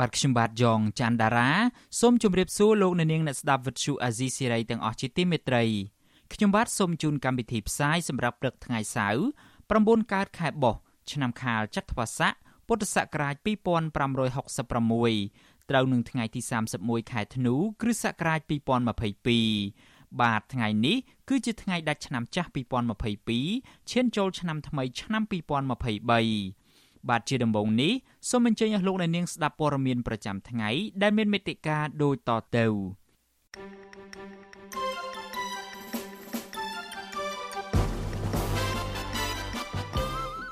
បាទខ្ញុំបាទយ៉ងច័ន្ទដារាសូមជម្រាបសួរលោកអ្នកនាងអ្នកស្ដាប់វិទ្យុអាស៊ីសេរីទាំងអស់ជាទីមេត្រីខ្ញុំបាទសូមជូនកម្មវិធីផ្សាយសម្រាប់ព្រឹកថ្ងៃសៅរ៍9កើតខែបោះឆ្នាំខាលចត្វាស័កពុទ្ធសករាជ2566ត្រូវនឹងថ្ងៃទី31ខែធ្នូ គ្រិស្តសករាជ2022បាទថ្ងៃនេះគឺជាថ្ងៃដាច់ឆ្នាំចាស់2022ឈានចូលឆ្នាំថ្មីឆ្នាំ2023 បាទជាដំបូងនេះសូមអញ្ជើញអស់លោកអ្នកនាងស្ដាប់ព័ត៌មានប្រចាំថ្ងៃដែលមានមេត្តាដូចតទៅ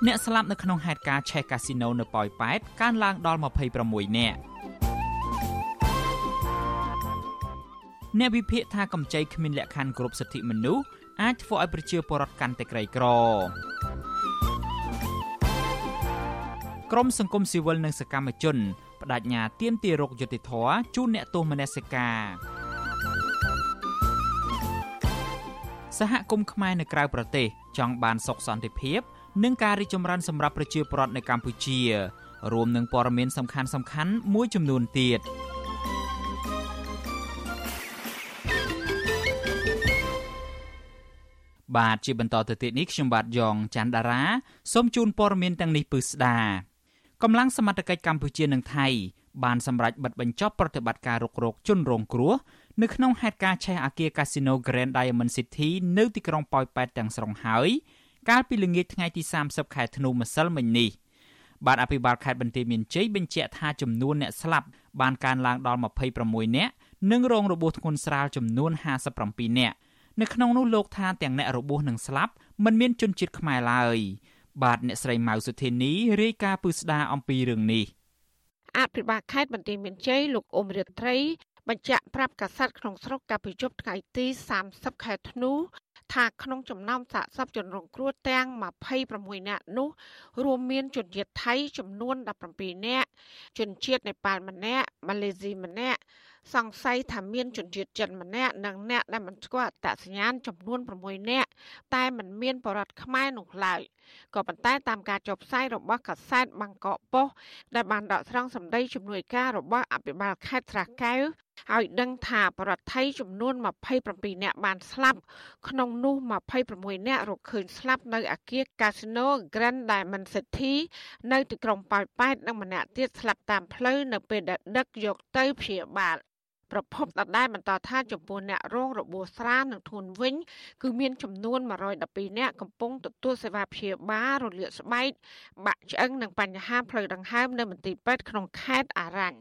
អ្នកស្លាប់នៅក្នុងហេតុការណ៍ឆេះកាស៊ីណូនៅប៉ោយប៉ែតកើនឡើងដល់26នាក់អ្នកវិភាគថាកម្ចីគ្មានលក្ខខណ្ឌគ្រប់សិទ្ធិមនុស្សអាចធ្វើឲ្យប្រជាពលរដ្ឋកាន់តែក្រីក្រ ក្រមសង្គមស៊ីវិលនិងសកម្មជនបដិញ្ញាទាមទាររកយុត្តិធម៌ជូនអ្នកទោសមនសិការសហគមន៍ខ្មែរនៅក្រៅប្រទេសចង់បានសុខសន្តិភាព និងការរីកចម្រើនសម្រាប់ប្រជាពលរដ្ឋនៅកម្ពុជា រួមនឹងព័ត៌មានសំខាន់ៗមួយចំនួនទៀត។បាទជាបន្តទៅទៀតនេះខ្ញុំបាទយ៉ងច័ន្ទដារាសូមជូនព័ត៌មានទាំងនេះពឺស្ដា កម្លាំងសមត្ថកិច្ចកម្ពុជានិងថៃបានសម្រេចបិទបញ្ចប់ប្រតិបត្តិការរុករកជនរងគ្រោះនៅក្នុងហេតុការណ៍ឆេះអាគារ Casino Grand Diamond City នៅទីក្រុងប៉ោយប៉ែតទាំងស្រុងហើយកាលពីល្ងាចថ្ងៃទី30ខែធ្នូម្សិលមិញនេះបាទអភិបាលខេត្តបន្ទាយមានជ័យបញ្ជាក់ថាចំនួនអ្នកស្លាប់បានកើនឡើងដល់26នាក់និងរងរបួសធ្ងន់ស្រាលចំនួន57នាក់នៅក្នុងនោះលោកថាទាំងអ្នករបួសនិងស្លាប់មិនមានជនជាតិខ្មែរឡើយ បាទអ្នកស្រីម៉ៅសុធានីរាយការណ៍ពឹស្ដារអំពីរឿងនេះអភិបាលខេត្តបន្ទាយមានជ័យលោកអ៊ុំរិត្រីបញ្ជាក់ប្រាប់កាសែតក្នុងស្រុកកាលពីយប់ថ្ងៃទី30ខែធ្នូថាក្នុងចំណោមសាកសពជនរងគ្រោះទាំង26នាក់នោះរួមមានជនជាតិថៃចំនួន17នាក់ជនជាតិនេប៉ាល់ម្នាក់ម៉ាឡេស៊ីម្នាក់ សង្ស័យថាមានជនជាតិចិនម្នាក់និងអ្នកដែលមិនស្គាល់អត្តសញ្ញាណចំនួន6នាក់តែមិនមានបរិវត្តខ្មែរនោះឡើយក៏ប៉ុន្តែតាមការចុះផ្សាយរបស់កាសែតបាងកកប៉ុស្តិ៍ដែលបានដកស្រង់សម្ដីជំនួយការរបស់អភិបាលខេត្តស្រះកែវឲ្យដឹងថាបរដ្ឋថៃចំនួន27នាក់បានស្លាប់ក្នុងនោះ26នាក់រកឃើញស្លាប់នៅអគារ Casino Grand Diamond City នៅទីក្រុងប៉ោយប៉ែតនិងម្នាក់ទៀតស្លាប់តាមផ្លូវនៅពេលដែលដឹកយកទៅព្យាបាល ប្រភពដដែលបន្តថាចំពោះអ្នករងរបួសស្រាលនិងធ្ងន់វិញ គឺមានចំនួន112អ្នកកំពុងទទួលសេវាព្យាបាលរលាកស្បែកបាក់ឆ្អឹងនិងបញ្ហាផ្លូវដង្ហើមនៅមន្ទីរពេទ្យក្នុងខេត្តអារ៉ាញ់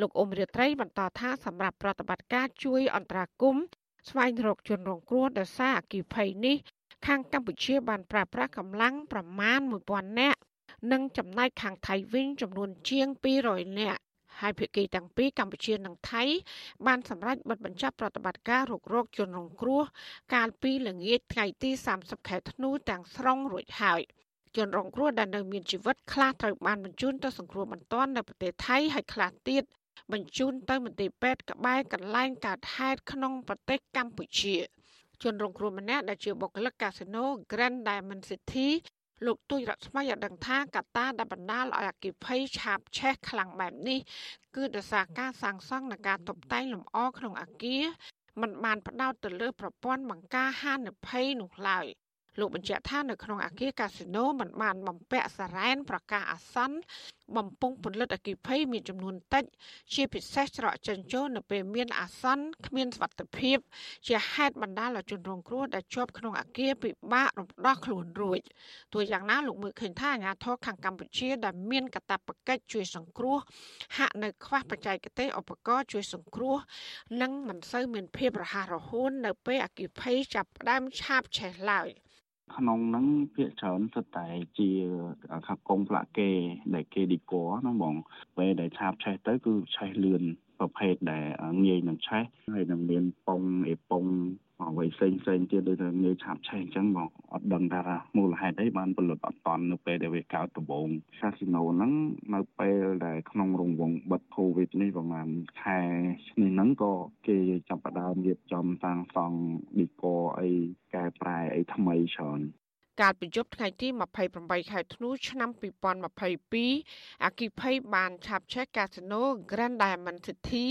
លោកអ៊ុំរាត្រីបន្តថាសម្រាប់ប្រតិបត្តិការជួយអន្តរាគមន៍ស្វែងរកជនរងគ្រោះដោយសារអគិភ័យនេះខាងកម្ពុជាបានប្រើប្រាស់កម្លាំងប្រមាណ1000នាក់និងចំណែកខាងថៃវិញចំនួនជាង200នាក់ ហើយភាគីទាំងពីរកម្ពុជានិងថៃបានសម្រេចបិទបញ្ចប់ប្រតិបត្តិការរុករកជនរងគ្រោះកាលពីល្ងាចថ្ងៃទី30ខែធ្នូទាំងស្រុងរួចហើយជនរងគ្រោះដែលនៅមានជីវិតខ្លះត្រូវបានបញ្ជូនទៅសង្គ្រោះបន្ទាន់នៅប្រទេសថៃហើយខ្លះទៀតបញ្ជូនទៅមន្ទីរពេទ្យក្បែរកន្លែងកើតហេតុក្នុងប្រទេសកម្ពុជាជនរងគ្រោះម្នាក់ដែលជាបុគ្គលិកកាស៊ីណូ Grand Diamond City លោកទូចរស្មីឲ្យដឹងថាកត្តាដែលបណ្ដាលឲ្យអគិភ័យឆាបឆេះខ្លាំងបែបនេះគឺដោយសារការសាងសង់និងការតុបតែងលម្អក្នុងអគារมันបានផ្ដោតទៅលើប្រព័ន្ធបង្ការហានិភ័យនោះឡើយ លោកបញ្ជាក់ថានៅក្នុងអគារកាស៊ីណូมันបានបំពាក់សារ៉ែនប្រកាសអាសន្នបំពង់ពន្លត់អគិភ័យមានចំនួនតិច ជាពិសេសច្រកចេញចូលនៅពេលមានអាសន្នគ្មានសុវត្ថិភាព ជាហេតុបណ្ដាលឲ្យជនរងគ្រោះដែលជាប់ក្នុងអគារពិបាករំដោះខ្លួនរួចទោះយ៉ាងណាលោកមើលឃើញថាអាជ្ញាធរខាងកម្ពុជាដែលមានកាតព្វកិច្ចជួយសង្គ្រោះហាក់នៅខ្វះបច្ចេកទេសឧបករណ៍ជួយសង្គ្រោះ និងមិនសូវមានភាពរហ័សរហួននៅពេលអគិភ័យចាប់ផ្ដើមឆាបឆេះឡើយ។ ក្នុងហ្នឹងភាកច្រើនសុទ្ធតែជាខាងកងផ្លាកគេដែលគេឌីកហ្នឹងបងពេលដែលឆាបឆេះទៅគឺឆេះលឿន ប្រភេទដែលងាយនឹងឆេះហើយនឹងមានពងអេពងអ្វីផ្សេងផ្សេងទៀតដូចថាងាយឆាប់ឆេះអញ្ចឹងបងអត់ដឹងថាមូលហេតុអីបានផលិតអត់តាន់នៅពេលដែលវាកើតដំបូងកាស៊ីណូហ្នឹងនៅពេលដែលក្នុងរង្វង់បិទកូវីដនេះប្រហែលខែនេះហ្នឹងក៏គេចាប់ផ្ដើមរៀបចំសាងសង់ឌីកូអីកែប្រែអីថ្មីច្រើន កាលពីយប់ថ្ងៃទី28ខែធ្នូឆ្នាំ2022អគិភ័យបានឆាបឆេះកាស៊ីណូ Grand Diamond City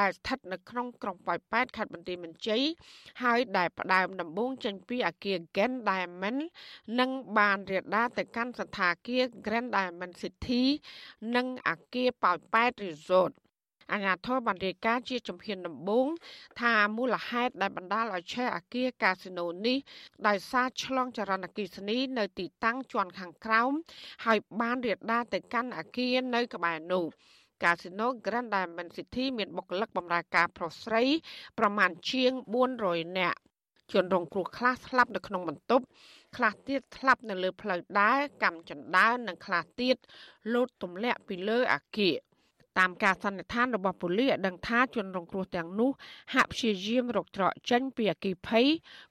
ដែលស្ថិតនៅក្នុងក្រុងប៉ោយប៉ែតខេត្តបន្ទាយមានជ័យហើយដែលផ្ដើមដំបូងចេញពីអគារ Grand Diamond និងបានរាលដាលទៅកាន់សន្តាគារ Grand Diamond City និងអគារប៉ោយប៉ែត Resort អាជ្ញាធរបានរាយការណ៍ជាជំហានដំបូងថាមូលហេតុដែលបណ្ដាលឲ្យឆេះអាគារកាស៊ីណូនេះដោយសារឆ្លងចរន្តអគ្គិសនីនៅទីតាំងជាន់ខាងក្រោមហើយបានរាលដាលទៅកាន់អាគារនៅក្បែរនោះកាស៊ីណូ Grand Diamond City មានបុគ្គលិកបម្រើការប្រុសស្រី ប្រមាណជាង400នាក់ជនរងគ្រោះខ្លះស្លាប់នៅក្នុងបន្ទប់ខ្លះទៀតស្លាប់នៅលើផ្លូវដើរកម្មចណ្ដើរនិងខ្លះទៀតលោតទម្លាក់ពីលើអាគារ តាមការសន្និដ្ឋានរបស់ប៉ូលីសដឹងថាជនរងគ្រោះទាំងនោះហាក់ព្យាយាមរកច្រកចេញពីអគិភ័យ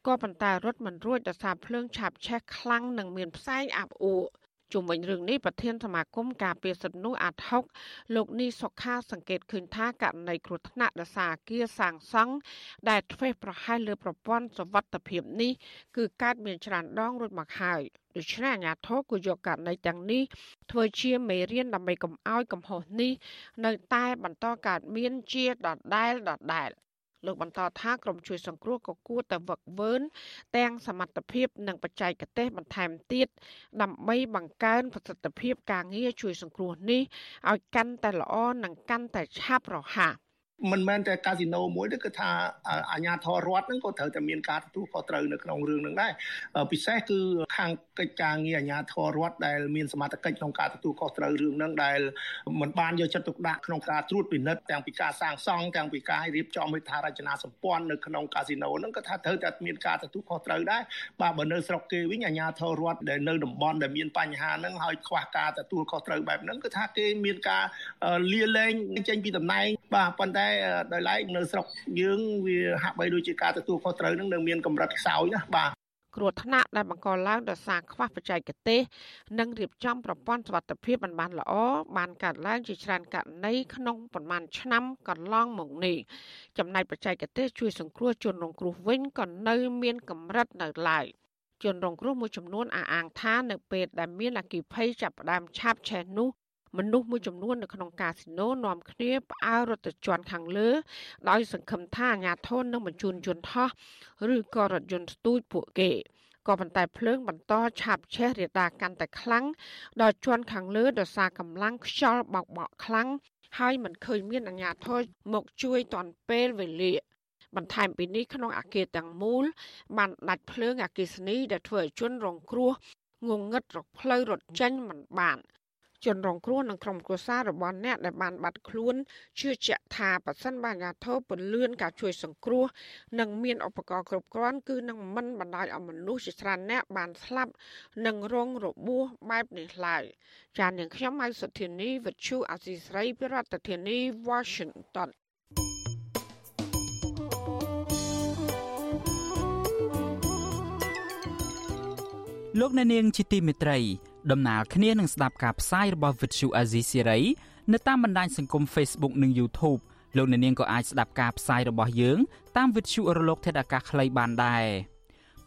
ក៏ប៉ុន្តែរត់មិនរួចដោយសារភ្លើងឆាបឆេះខ្លាំងនិងមានផ្សែងអាប់អួរ ជុំវិញរឿងនេះប្រធានសមាគមការពារសិទ្ធិមនុស្សអាត់ហុកលោកនីសុខាសង្កេតឃើញថាករណីគ្រោះថ្នាក់ដោយសារអាគារសាងសង់ដែលធ្វេសប្រហែសលើប្រព័ន្ធសវត្ថិភាពនេះគឺកើតមានច្រើនដងរួចមកហើយដូច្នេះអាជ្ញាធរគួរយកករណីទាំងនេះធ្វើជាមេរៀនដើម្បីកុំឲ្យកំហុសនេះនៅតែបន្តកើតមានជាដដែលដដែល លោកបន្តថាក្រុមជួយសង្គ្រោះក៏គួរតែវឹកវើទាំងសមត្ថភាពនិងបច្ចេកទេសបន្ថែមទៀតដើម្បីបង្កើនប្រសិទ្ធភាពការងារជួយសង្គ្រោះនេះឲ្យកាន់តែល្អនិងកាន់តែឆាប់រហ័ស មិនមែនតែកាស៊ីណូមួយទេគឺថាអាជ្ញាធររដ្ឋហ្នឹងក៏ត្រូវតែមានការទទួលខុសត្រូវនៅក្នុងរឿងហ្នឹងដែរពិសេសគឺខាងកិច្ចការងារអាជ្ញាធររដ្ឋដែលមានសមត្ថកិច្ចក្នុងការទទួលខុសត្រូវរឿងហ្នឹងដែលមិនបានយកចិត្តទុកដាក់ក្នុងការត្រួតពិនិត្យទាំងពីការសាងសង់ទាំងពីការរៀបចំហេដ្ឋារចនាសម្ព័ន្ធនៅក្នុងកាស៊ីណូហ្នឹងក៏ថាត្រូវតែមានការទទួលខុសត្រូវដែរបាទបើនៅស្រុកគេវិញអាជ្ញាធររដ្ឋដែលនៅតំបន់ដែលមានបញ្ហាហ្នឹងហើយខ្វះការទទួលខុសត្រូវបែបហ្នឹងគឺថាគេមានការលាលែងចេញពីតំណែង បាទប៉ុន្តែដោយឡែកនៅស្រុកយើងវាហាក់បីដូចជាការទទួលខុសត្រូវនឹងនៅមានកម្រិតខ្សោយណាបាទគ្រោះថ្នាក់ដែលបង្កឡើងដោយសារខ្វះបច្ចេកទេសនិងរៀបចំប្រព័ន្ធសុវត្ថិភាពមិនបានល្អបានកើតឡើងជាច្រើនករណីក្នុងប្រមាណឆ្នាំកន្លងមកនេះចំណែកបច្ចេកទេសជួយសង្គ្រោះជនរងគ្រោះវិញក៏នៅមានកម្រិតនៅឡើយជនរងគ្រោះមួយចំនួនអះអាងថានៅពេលដែលមានអគិភ័យចាប់ផ្ដើមឆាបឆេះនោះ មនុស្សមួយចំនួននៅក្នុងកាស៊ីណូនាំគ្នាផ្អើលរត់ទៅជាន់ខាងលើ ដោយសង្ឃឹមថាអាជ្ញាធរនឹងបញ្ជូនយន្តហោះឬក៏រថយន្តស្ទូចពួកគេក៏ប៉ុន្តែភ្លើងបន្តឆាបឆេះរាលដាលកាន់តែខ្លាំងដល់ជាន់ខាងលើដោយសារកម្លាំងខ្យល់បោកបក់ខ្លាំងហើយមិនឃើញមានអាជ្ញាធរមកជួយទាន់ពេលវេលាបន្ថែមពីនេះក្នុងអាគារទាំងមូល បានដាច់ភ្លើងអគ្គិសនីដែលធ្វើឲ្យជនរងគ្រោះងងឹតរកផ្លូវរត់ចេញមិនបាន ជនរងគ្រោះនិងក្រុមគ្រួសាររបស់អ្នកដែលបានបាត់ខ្លួនជឿជាក់ថាប៉ះសិនបានអាធិបពន្លឿនការជួយសង្គ្រោះនិងមានឧបករណ៍គ្រប់គ្រាន់គឺនឹងមិនបណ្ដាលឲ្យមនុស្សជាច្រើនអ្នកបានស្លាប់និងរងរបួសបែបនេះឡើយចាននាងខ្ញុំម៉ៃសុធានីវិទ្យុអាស៊ីស្រីប្រធានាធិបតី Washington លោកអ្នកនាងជាទីមេត្រី ដំណើរគ្នានឹងស្ដាប់ការផ្សាយរបស់ Vuthu Azizi Siri នៅតាមបណ្ដាញសង្គម Facebook និង YouTube លោកអ្នកនាងក៏អាចស្ដាប់ការផ្សាយរបស់យើង តាម Vuthu រលក ធាតុអាកាសខ្លីបានដែរ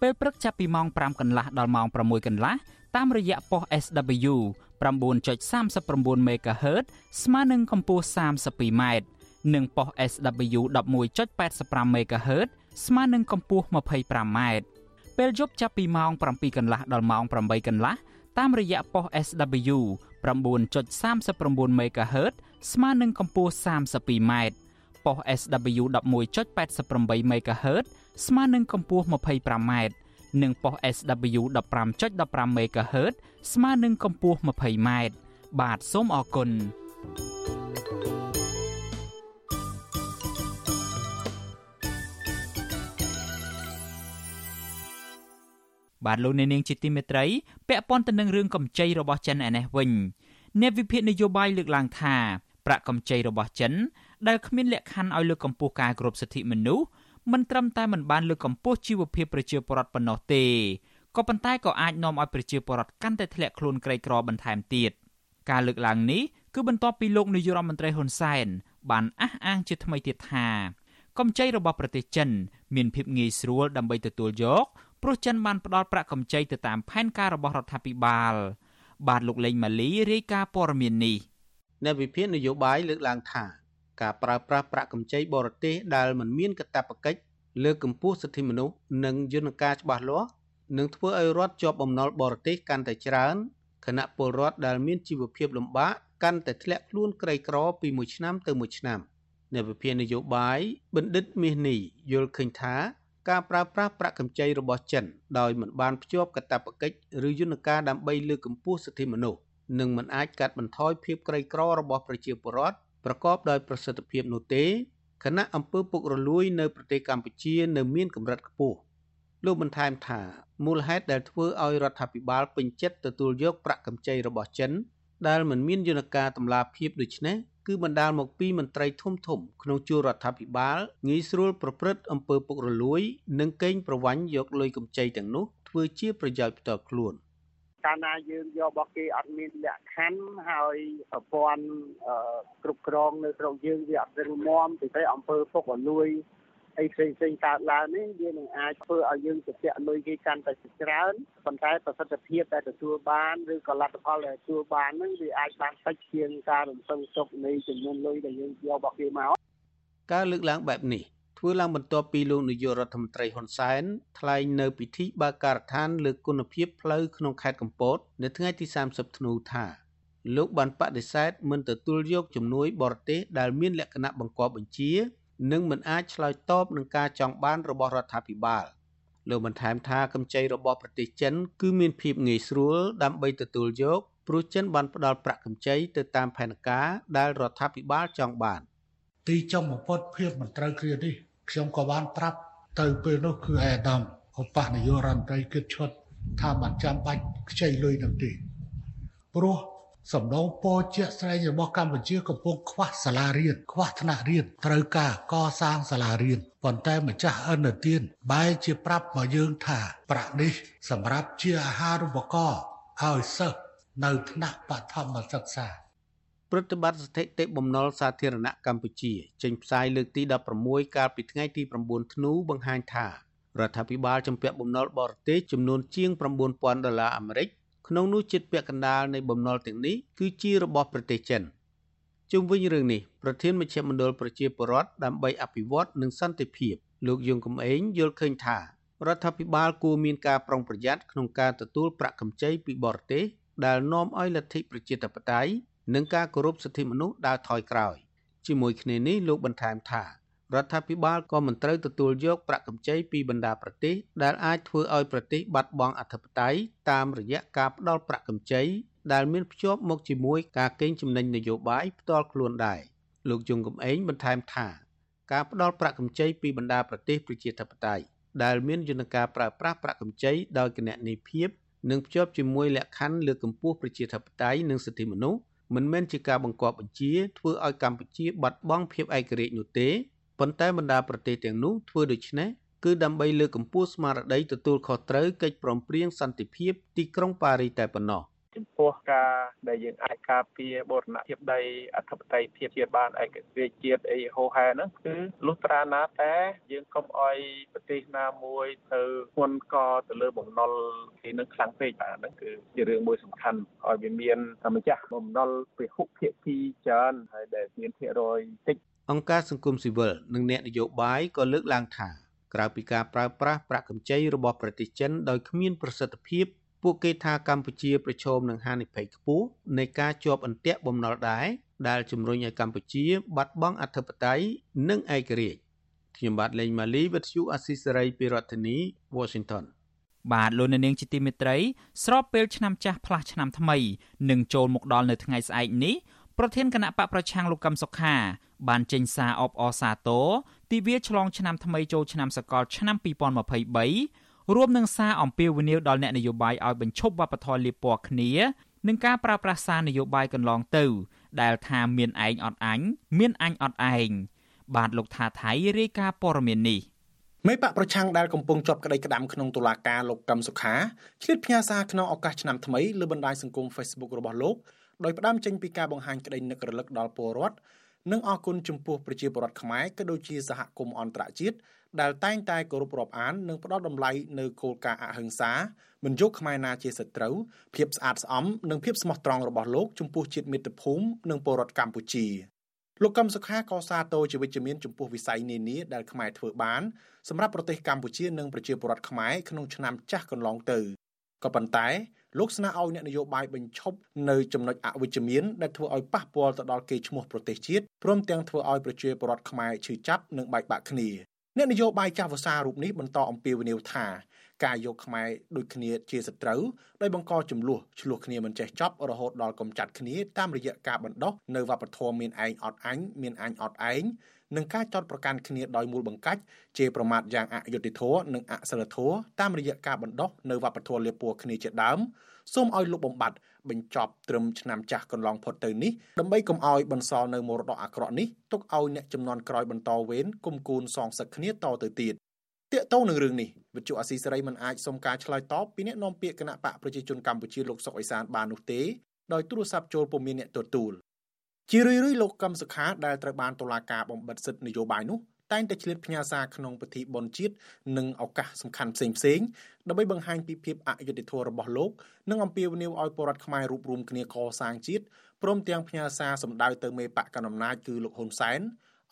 ពេលព្រឹកចាប់ពីម៉ោង5កន្លះដល់ម៉ោង6កន្លះតាមរយៈប៉ុស SW 9.39 MHz ស្មើនឹងកម្ពស់ 32m និងប៉ុស SW 11.85 MHz ស្មើនឹងកម្ពស់ 25m ពេលយប់ចាប់ពីម៉ោង7កន្លះដល់ម៉ោង8កន្លះ តាមរយៈប៉ុស SW 9.39 MHz ស្មើនឹងកម្ពស់ 32m ប៉ុស SW 11.88 MHz ស្មើនឹងកម្ពស់ 25m និងប៉ុស SW 15.15 MHz ស្មើនឹងកម្ពស់ 20m បាទសូមអរគុណ បាទលោកអ្នកនាងជាទីមេត្រីពាក់ព័ន្ធទៅនឹងរឿងកម្ចីរបស់ចិនឯនេះវិញអ្នកវិភាគនយោបាយលើកឡើងថាប្រាក់កម្ចីរបស់ចិន ដែលគ្មានលក្ខខណ្ឌឲ្យលើកកម្ពស់ការគោរពសិទ្ធិមនុស្សមិនត្រឹមតែមិនបានលើកកម្ពស់ជីវភាពប្រជាពលរដ្ឋប៉ុណ្ណោះទេក៏ប៉ុន្តែក៏អាចនាំឲ្យប្រជាពលរដ្ឋកាន់តែធ្លាក់ខ្លួនក្រីក្របន្ថែមទៀតការលើកឡើងនេះគឺបន្ទាប់ពីលោកនាយរដ្ឋមន្ត្រីហ៊ុនសែនបានអះអាងជាថ្មីទៀតថាកម្ចីរបស់ប្រទេសចិន មានភាពងាយស្រួលដើម្បីទទួលយក ព្រោះចិនបានផ្ដល់ប្រាក់កម្ចីទៅតាមផែនការរបស់រដ្ឋាភិបាល បាទលោកលេងម៉ាលីរាយការណ៍ព័ត៌មាននេះអ្នកវិភាគនយោបាយលើកឡើងថាការប្រើប្រាស់ប្រាក់កម្ចីបរទេសដែលមិនមានកាតព្វកិច្ចលើកកម្ពស់សិទ្ធិមនុស្សនិងយន្តការច្បាស់លាស់នឹងធ្វើឲ្យរដ្ឋជាប់បំណុលបរទេសកាន់តែច្រើនគណៈពលរដ្ឋដែលមានជីវភាពលំបាកកាន់តែធ្លាក់ខ្លួនក្រីក្រពីមួយឆ្នាំទៅមួយឆ្នាំអ្នកវិភាគនយោបាយបណ្ឌិតមាសនេះយល់ឃើញថា ការប្រើប្រាស់ប្រាក់កម្ចីរបស់ចិនដោយមិនបានភ្ជាប់កាតព្វកិច្ចឬយន្តការដើម្បីលើកកម្ពស់សិទ្ធិមនុស្សនឹងមិនអាចកាត់បន្ថយភាពក្រីក្ររបស់ប្រជាពលរដ្ឋប្រកបដោយប្រសិទ្ធភាពនោះទេគណៈអង្គើពុករលួយនៅប្រទេសកម្ពុជានៅមានកម្រិតខ្ពស់លោកបន្ថែមថាមូលហេតុដែលធ្វើឲ្យរដ្ឋាភិបាលពេញចិត្តទទួលយកប្រាក់កម្ចីរបស់ចិនដែលមិនមានយន្តការតម្លាភាពដូចនេះ គឺបណ្ដាលមកពីមន្ត្រីធំធំក្នុងជួររដ្ឋាភិបាលងាយស្រួលប្រព្រឹត្តអំពើពុករលួយ និងកេងប្រវ័ញ្ចយកលុយកម្ចីទាំងនោះធ្វើជាប្រយោជន៍ផ្ទាល់ខ្លួន។កាលណាយើងយករបស់គេអត់មានលក្ខខណ្ឌហើយប្រព័ន្ធគ្រប់គ្រងនៅក្នុងយើងវាអត់រឹងមាំពីតែអង្គើពុករលួយ អីផ្សេងផ្សេងកើតឡើងនេះវានឹងអាចធ្វើឲ្យយើងជពាក់លុយគេកាន់តែច្រើនប៉ុន្តែប្រសិទ្ធភាពដែលទទួលបានឬក៏លទ្ធផលដែលទទួលបាននឹងវាអាចបានតិចជាងការរំពឹងទុកនៃចំនួនលុយដែលយើងយករបស់គេមកការលើកឡើងបែបនេះធ្វើឡើងបន្ទាប់ពីលោកនាយករដ្ឋមន្ត្រីហ៊ុនសែនថ្លែងនៅពិធីបើកការដ្ឋានលើកគុណភាពផ្លូវក្នុងខេត្តកំពត នៅថ្ងៃទី30ធ្នូថាលោកបានបដិសេធមិនទទួលយកជំនួយបរទេសដែលមានលក្ខណៈបង្កប់បញ្ជា និងមិនអាចឆ្លើយតបនឹងការចង់បានរបស់រដ្ឋាភិបាលលោកបន្ថែមថាកម្ចីរបស់ប្រទេសចិន គឺមានភាពងាយស្រួលដើម្បីទទួលយកព្រោះចិនបានផ្ដល់ប្រាក់កម្ចីទៅតាមផែនការដែលរដ្ឋាភិបាលចង់បាន ទីចុងបំផុតភាពមិនត្រូវគ្នានេះខ្ញុំក៏បានប្រាប់ទៅពេលនោះគឺអាដាមឧបនាយករដ្ឋមន្ត្រីគិតឈុតថាមិនចាំបាច់ខ្ចីលុយនោះទេព្រោះ សំណងពោជាក់ស្ដែងរបស់កម្ពុជាកំពុងខ្វះសាលារៀនខ្វះថ្នាក់រៀនត្រូវការកសាងសាលារៀនប៉ុន្តែម្ចាស់អន្តទានបែរជាប្រាប់មកយើងថា ប្រាក់នេះសម្រាប់ជាអាហារូបករណ៍ឲ្យសិស្សនៅថ្នាក់បឋមសិក្សាប្រតិបត្តិស្ថិតិបំណុលសាធារណៈកម្ពុជាចេញផ្សាយលើកទី16កាលពីថ្ងៃទី9ធ្នូបង្ហាញថារដ្ឋាភិបាលជំពាក់បំណុលបរទេសចំនួនជាង9000ដុល្លារអាមេរិក ក្នុងនោះជិតពាក់កណ្ដាលនៃបំណុលទាំងនេះគឺជារបស់ប្រទេសចិនជុំវិញរឿងនេះប្រធានមជ្ឈមណ្ឌលប្រជាពលរដ្ឋដើម្បីអភិវឌ្ឍនិងសន្តិភាពលោកយងកំឯងយល់ឃើញថារដ្ឋាភិបាលគួរមានការប្រុងប្រយ័ត្នក្នុងការទទួលប្រាក់កម្ចីពីបរទេសដែលនាំឲ្យលទ្ធិប្រជាធិបតេយ្យនិងការគោរពសិទ្ធិមនុស្សដើរថយក្រោយជាមួយគ្នានេះលោកបន្ថែមថា រដ្ឋាភិបាលក៏មិនត្រូវទទួលយកប្រាក់កម្ចីពីបណ្ដាប្រទេសដែលអាចធ្វើឲ្យប្រទេសបាត់បង់អធិបតេយ្យតាមរយៈការផ្ដល់ប្រាក់កម្ចីដែលមានភ្ជាប់មកជាមួយការកេងចំណេញនយោបាយផ្ទាល់ខ្លួនដែរលោកយងកំឯងបន្ថែមថាការផ្ដល់ប្រាក់កម្ចីពីបណ្ដាប្រទេសប្រជាធិបតេយ្យដែលមានយន្តការប្រើប្រាស់ប្រាក់កម្ចីដោយគណនេយ្យភាពនិងភ្ជាប់ជាមួយលក្ខខណ្ឌលើកកម្ពស់ប្រជាធិបតេយ្យនិងសិទ្ធិមនុស្សមិនមែនជាការបង្គាប់បញ្ជាធ្វើឲ្យកម្ពុជាបាត់បង់ភាពឯករាជ្យនោះទេ ប៉ុន្តែបណ្ដាប្រទេសទាំងនោះធ្វើដូច្នេះគឺដើម្បីលើកកម្ពស់ស្មារតីទទួលខុសត្រូវកិច្ចព្រមព្រៀងសន្តិភាពទីក្រុងប៉ារីតែប៉ុណ្ណោះចំពោះការដែលយើងអាចការពារបូរណភាពដីអធិបតេយ្យភាពជាតិបានឯករាជ្យជាតិអីហោហែហ្នឹងគឺលុះត្រាណាតែយើងកុំអោយប្រទេសណាមួយទៅធ្ងន់កទៅលើបំណុលគេនឹងខ្លាំងពេកបាទហ្នឹងគឺជារឿងមួយសំខាន់ឲ្យវាមានម្ចាស់បំណុលពីហុកភាគីច្រើនហើយដែលមានភាគរយតិច អង្គការសង្គមស៊ីវិលនិងអ្នកនយោបាយក៏លើកឡើងថាក្រៅពីការប្រើប្រាស់ប្រាក់កម្ចីរបស់ប្រទេសចិនដោយគ្មានប្រសិទ្ធភាពពួកគេថាកម្ពុជាប្រឈមនឹងហានិភ័យខ្ពស់នៃការជាប់អន្ទាក់បំណុលដែរដែលជំរុញឲ្យកម្ពុជាបាត់បង់អធិបតេយ្យនិងឯករាជ្យខ្ញុំបាទលេងម៉ាលីវិទ្យុអស៊ីសេរីពីរដ្ឋធានី Washington បាទលោកនាងជាទីមេត្រី ស្របពេលឆ្នាំចាស់ផ្លាស់ឆ្នាំថ្មីនឹងចូលមកដល់នៅថ្ងៃស្អែកនេះប្រធានគណៈបកប្រឆាំងលោកកឹមសុខា បានចេញសារអបអរសាទរទិវាឆ្លងឆ្នាំថ្មីចូលឆ្នាំសកលឆ្នាំ2023រួមនឹងសារអំពាវនាវដល់អ្នកនយោបាយឲ្យបញ្ឈប់វប្បធម៌លាបពណ៌គ្នានិងការប្រើប្រាស់សារនយោបាយកន្លងទៅ ដែលថាមានឯងអត់អញមានអញអត់ឯងបាទលោកថាថៃរាយការណ៍ព័ត៌មាននេះមេបកប្រឆាំងដែលកំពុងជាប់ក្តីក្តាំក្នុងតុលាការលោកកឹមសុខាឆ្លៀតផ្ញើសារក្នុងឱកាសឆ្នាំថ្មីលើបណ្ដាញសង្គម Facebook របស់លោកដោយផ្ដើមចេញពីការបង្ហាញក្តីនឹករលឹកដល់ពលរដ្ឋ និងអគុណចំពោះប្រជាពលរដ្ឋខ្មែរក៏ដូចជាសហគមន៍អន្តរជាតិដែលតែងតែគោរពរាប់អាននិងផ្ដល់តម្លៃនៅគោលការណ៍អហិង្សាមិនយកខ្មែរណាជាសត្រូវភាពស្អាតស្អំនិងភាពស្មោះត្រង់របស់លោកចំពោះជាតិមាតុភូមិនិងពលរដ្ឋកម្ពុជាលោកកឹមសុខាក៏សាទរជាវិជ្ជមានចំពោះវិស័យនានាដែលខ្មែរធ្វើបានសម្រាប់ប្រទេសកម្ពុជានិងប្រជាពលរដ្ឋខ្មែរក្នុងឆ្នាំចាស់កន្លងទៅក៏ប៉ុន្តែ លោកស្នើឲ្យអ្នកនយោបាយបញ្ឈប់នៅចំណុចអវិជ្ជមានដែលធ្វើឲ្យប៉ះពាល់ទៅដល់កេរ្តិ៍ឈ្មោះប្រទេសជាតិព្រមទាំងធ្វើឲ្យប្រជាពលរដ្ឋខ្មែរឈឺចាប់និងបែកបាក់គ្នាអ្នកនយោបាយចាស់វសារូបនេះបន្តអំពាវនាវថាការយកខ្មែរដូចគ្នាជាសត្រូវដោយបង្កចំនួនឆ្លោះគ្នាមិនចេះចប់រហូតដល់កំចាត់គ្នាតាមរយៈការបណ្ដោះនៅវប្បធម៌មានឯងអត់អញមានអញអត់ឯង និងការចោតប្រកាន់គ្នាដោយមូលបង្កាច់ជេរប្រមាថយ៉ាងអយុត្តិធម៌និងអសិលធម៌តាមរយៈការបណ្ដោះនៅវប្បធម៌លាពួរគ្នាជាដើមសូមឲ្យលោកបំបត្តិបញ្ចប់ត្រឹមឆ្នាំចាស់កន្លងផុតទៅនេះដើម្បីកុំឲ្យបន្សល់នៅមរតកអាក្រក់នេះទុកឲ្យអ្នកចំនួនក្រោយបន្តវេនគុំគូនសងសឹកគ្នាតទៅទៀតតាកតោនឹងរឿងនេះវិទ្យុអាស៊ីសេរីមិនអាចសុំការឆ្លើយតបពីអ្នកនាំពាក្យគណៈបកប្រជាជនកម្ពុជាលោកសុកអេសានបាននោះទេដោយទូរស័ព្ទចូលពុំមានអ្នកទទួល ជារឿយៗលោកកឹមសុខាដែលត្រូវបានតុលាការបំបិទសិទ្ធិនយោបាយនោះតែងតែឆ្លៀតផ្ញើសារក្នុងពិធីបុណ្យជាតិនិងឱកាសសំខាន់ផ្សេងផ្សេងដើម្បីបង្ហាញពីភាពអយុត្តិធម៌របស់លោកនិងអំពាវនាវឲ្យពលរដ្ឋខ្មែររួបរวมគ្នាកសាងជាតិព្រមទាំងផ្ញើសារសម្ដៅទៅមេបកកណ្ដាលអំណាចគឺលោកហ៊ុនសែន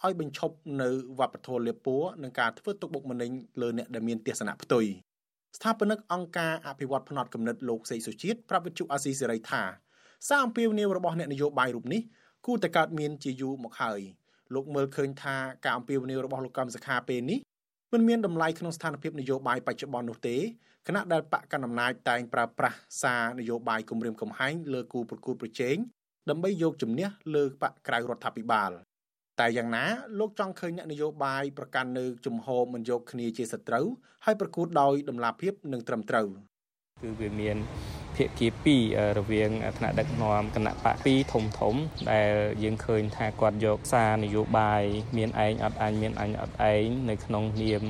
ឲ្យបញ្ឈប់នៅវប្បធម៌លៀបពួរនិងការធ្វើទុកបុកម្នេញលើអ្នកដែលមានទស្សនៈផ្ទុយស្ថាបនិកអង្គការអភិវឌ្ឍផ្នត់គំនិតលោកសេកសុជាតិប្រាប់វិទ្យុអាស៊ីសេរីថាសារអំពាវនាវរបស់អ្នកនយោបាយរូបនេះ គូតែកើតមានជាយូរមកហើយលោកមើលឃើញថាការអំពាវនាវរបស់លោកកម្មសខាពេលនេះមិនមានតម្លៃក្នុងស្ថានភាពនយោបាយបច្ចុប្បន្ននោះទេគណៈដែលបកកណ្ដាលអំណាចតែងប្រើប្រាស់សារនយោបាយគម្រាមកំហែងលើគូប្រកួតប្រជែងដើម្បីយកជំនះលើបកក្រៅរដ្ឋាភិបាលតែយ៉ាងណាលោកចង់ឃើញអ្នកនយោបាយប្រកាន់នៅជំហរមិនយកគ្នាជាសត្រូវហើយប្រកួតដោយតម្លាភាពនិងត្រឹមត្រូវគឺវាមាន ភាគី2រវាងថ្នាក់ដឹកនាំគណៈបក2ធំធំ ដែលយើងឃើញថាគាត់យកសារនយោបាយមានឯងអត់អញមានអញអត់ឯងនៅក្នុងនាម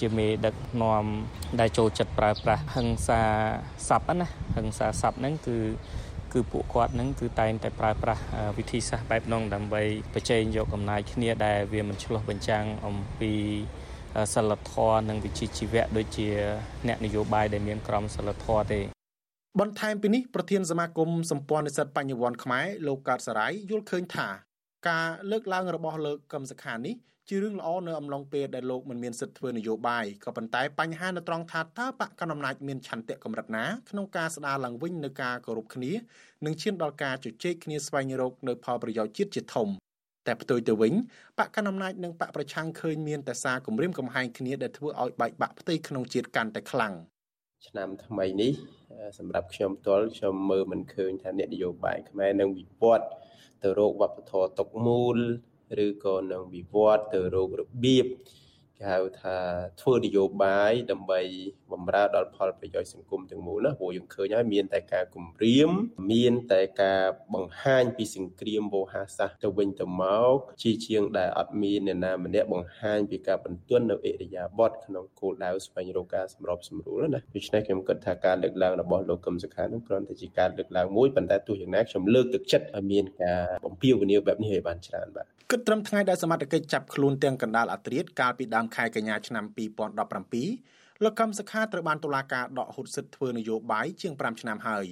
ជាមេដឹកនាំដែលចូលចិត្តប្រើប្រាស់ហិង្សាស័ព្ទណាហិង្សាស័ព្ទហ្នឹងគឺគឺពួកគាត់នឹងគឺតែងតែប្រើប្រាស់វិធីសាស្ត្របែបនោះដើម្បីប្រជែងយកអំណាចគ្នាដែលវាមិនឆ្លោះបញ្ចាំងអំពីសិលធម៌និងវិជ្ជាជីវៈដូចជាអ្នកនយោបាយដែលមានក្រមសិលធម៌ទេ បន្ថែមពីនេះប្រធានសមាគមសម្ព័ន្ធនិស្សិតបញ្ញវន្តខ្មែរលោកកើតសរាយយល់ឃើញថា ការលើកឡើងរបស់លោកកឹមសុខានេះជារឿងល្អនៅអំឡុងពេលដែលលោកមិនមានសិទ្ធិធ្វើនយោបាយក៏ប៉ុន្តែបញ្ហានៅត្រង់ថាតើបកកណ្ដាលអំណាចមានឆន្ទៈកម្រិតណាក្នុងការស្ដារឡើងវិញនៅការគោរពគ្នានិងឈានដល់ការជជែកគ្នាស្វែងរកនៅផលប្រយោជន៍ជាតិជាធំតែផ្ទុយទៅវិញបកកណ្ដាលអំណាចនិងបកប្រឆាំងឃើញមានតែសារគម្រាមកំហែងគ្នាដែលធ្វើឲ្យបែកបាក់ផ្ទៃក្នុងជាតិកាន់តែខ្លាំងឆ្នាំថ្មីនេះ សម្រាប់ខ្ញុំផ្ទាល់ខ្ញុំមើលមិនឃើញថាអ្នកនយោបាយខ្មែរនឹងវិវត្តទៅរកវប្បធម៌តុកមូលឬក៏នឹងវិវត្តទៅរករបៀបគេហៅថាធ្វើនយោបាយដើម្បី បំរើដល់ផលប្រយោជន៍សង្គមទាំងមូលណាព្រោះយើងឃើញហើយមានតែការគំរាម មានតែការបង្ហាញពីសង្គ្រាមវោហាសាសទៅវិញទៅមកជាជាងដែលអត់មានអ្នកណាម្នាក់បង្ហាញពីការបន្ទន់នៅអិរិយាបថក្នុងគោលដៅស្វែងរកការសម្របសម្រួលណាដូច្នេះខ្ញុំគិតថាការលើកឡើងរបស់លោកកឹមសុខានឹងគ្រាន់តែជាការលើកឡើងមួយប៉ុន្តែទោះយ៉ាងណាខ្ញុំលើកទឹកចិត្តឲ្យមានការបំពេញវនីបែបនេះឲ្យបានច្រើនបាទគិតត្រឹមថ្ងៃដែលសមត្ថកិច្ចចាប់ខ្លួនទាំងកណ្ដាលអាត្រៀតកាលពីដើមខែកញ្ញាឆ្នាំ2017 លោកកឹមសុខាត្រូវបានតុលាការដកហូតសិទ្ធិធ្វើនយោបាយជាង5ឆ្នាំហើយ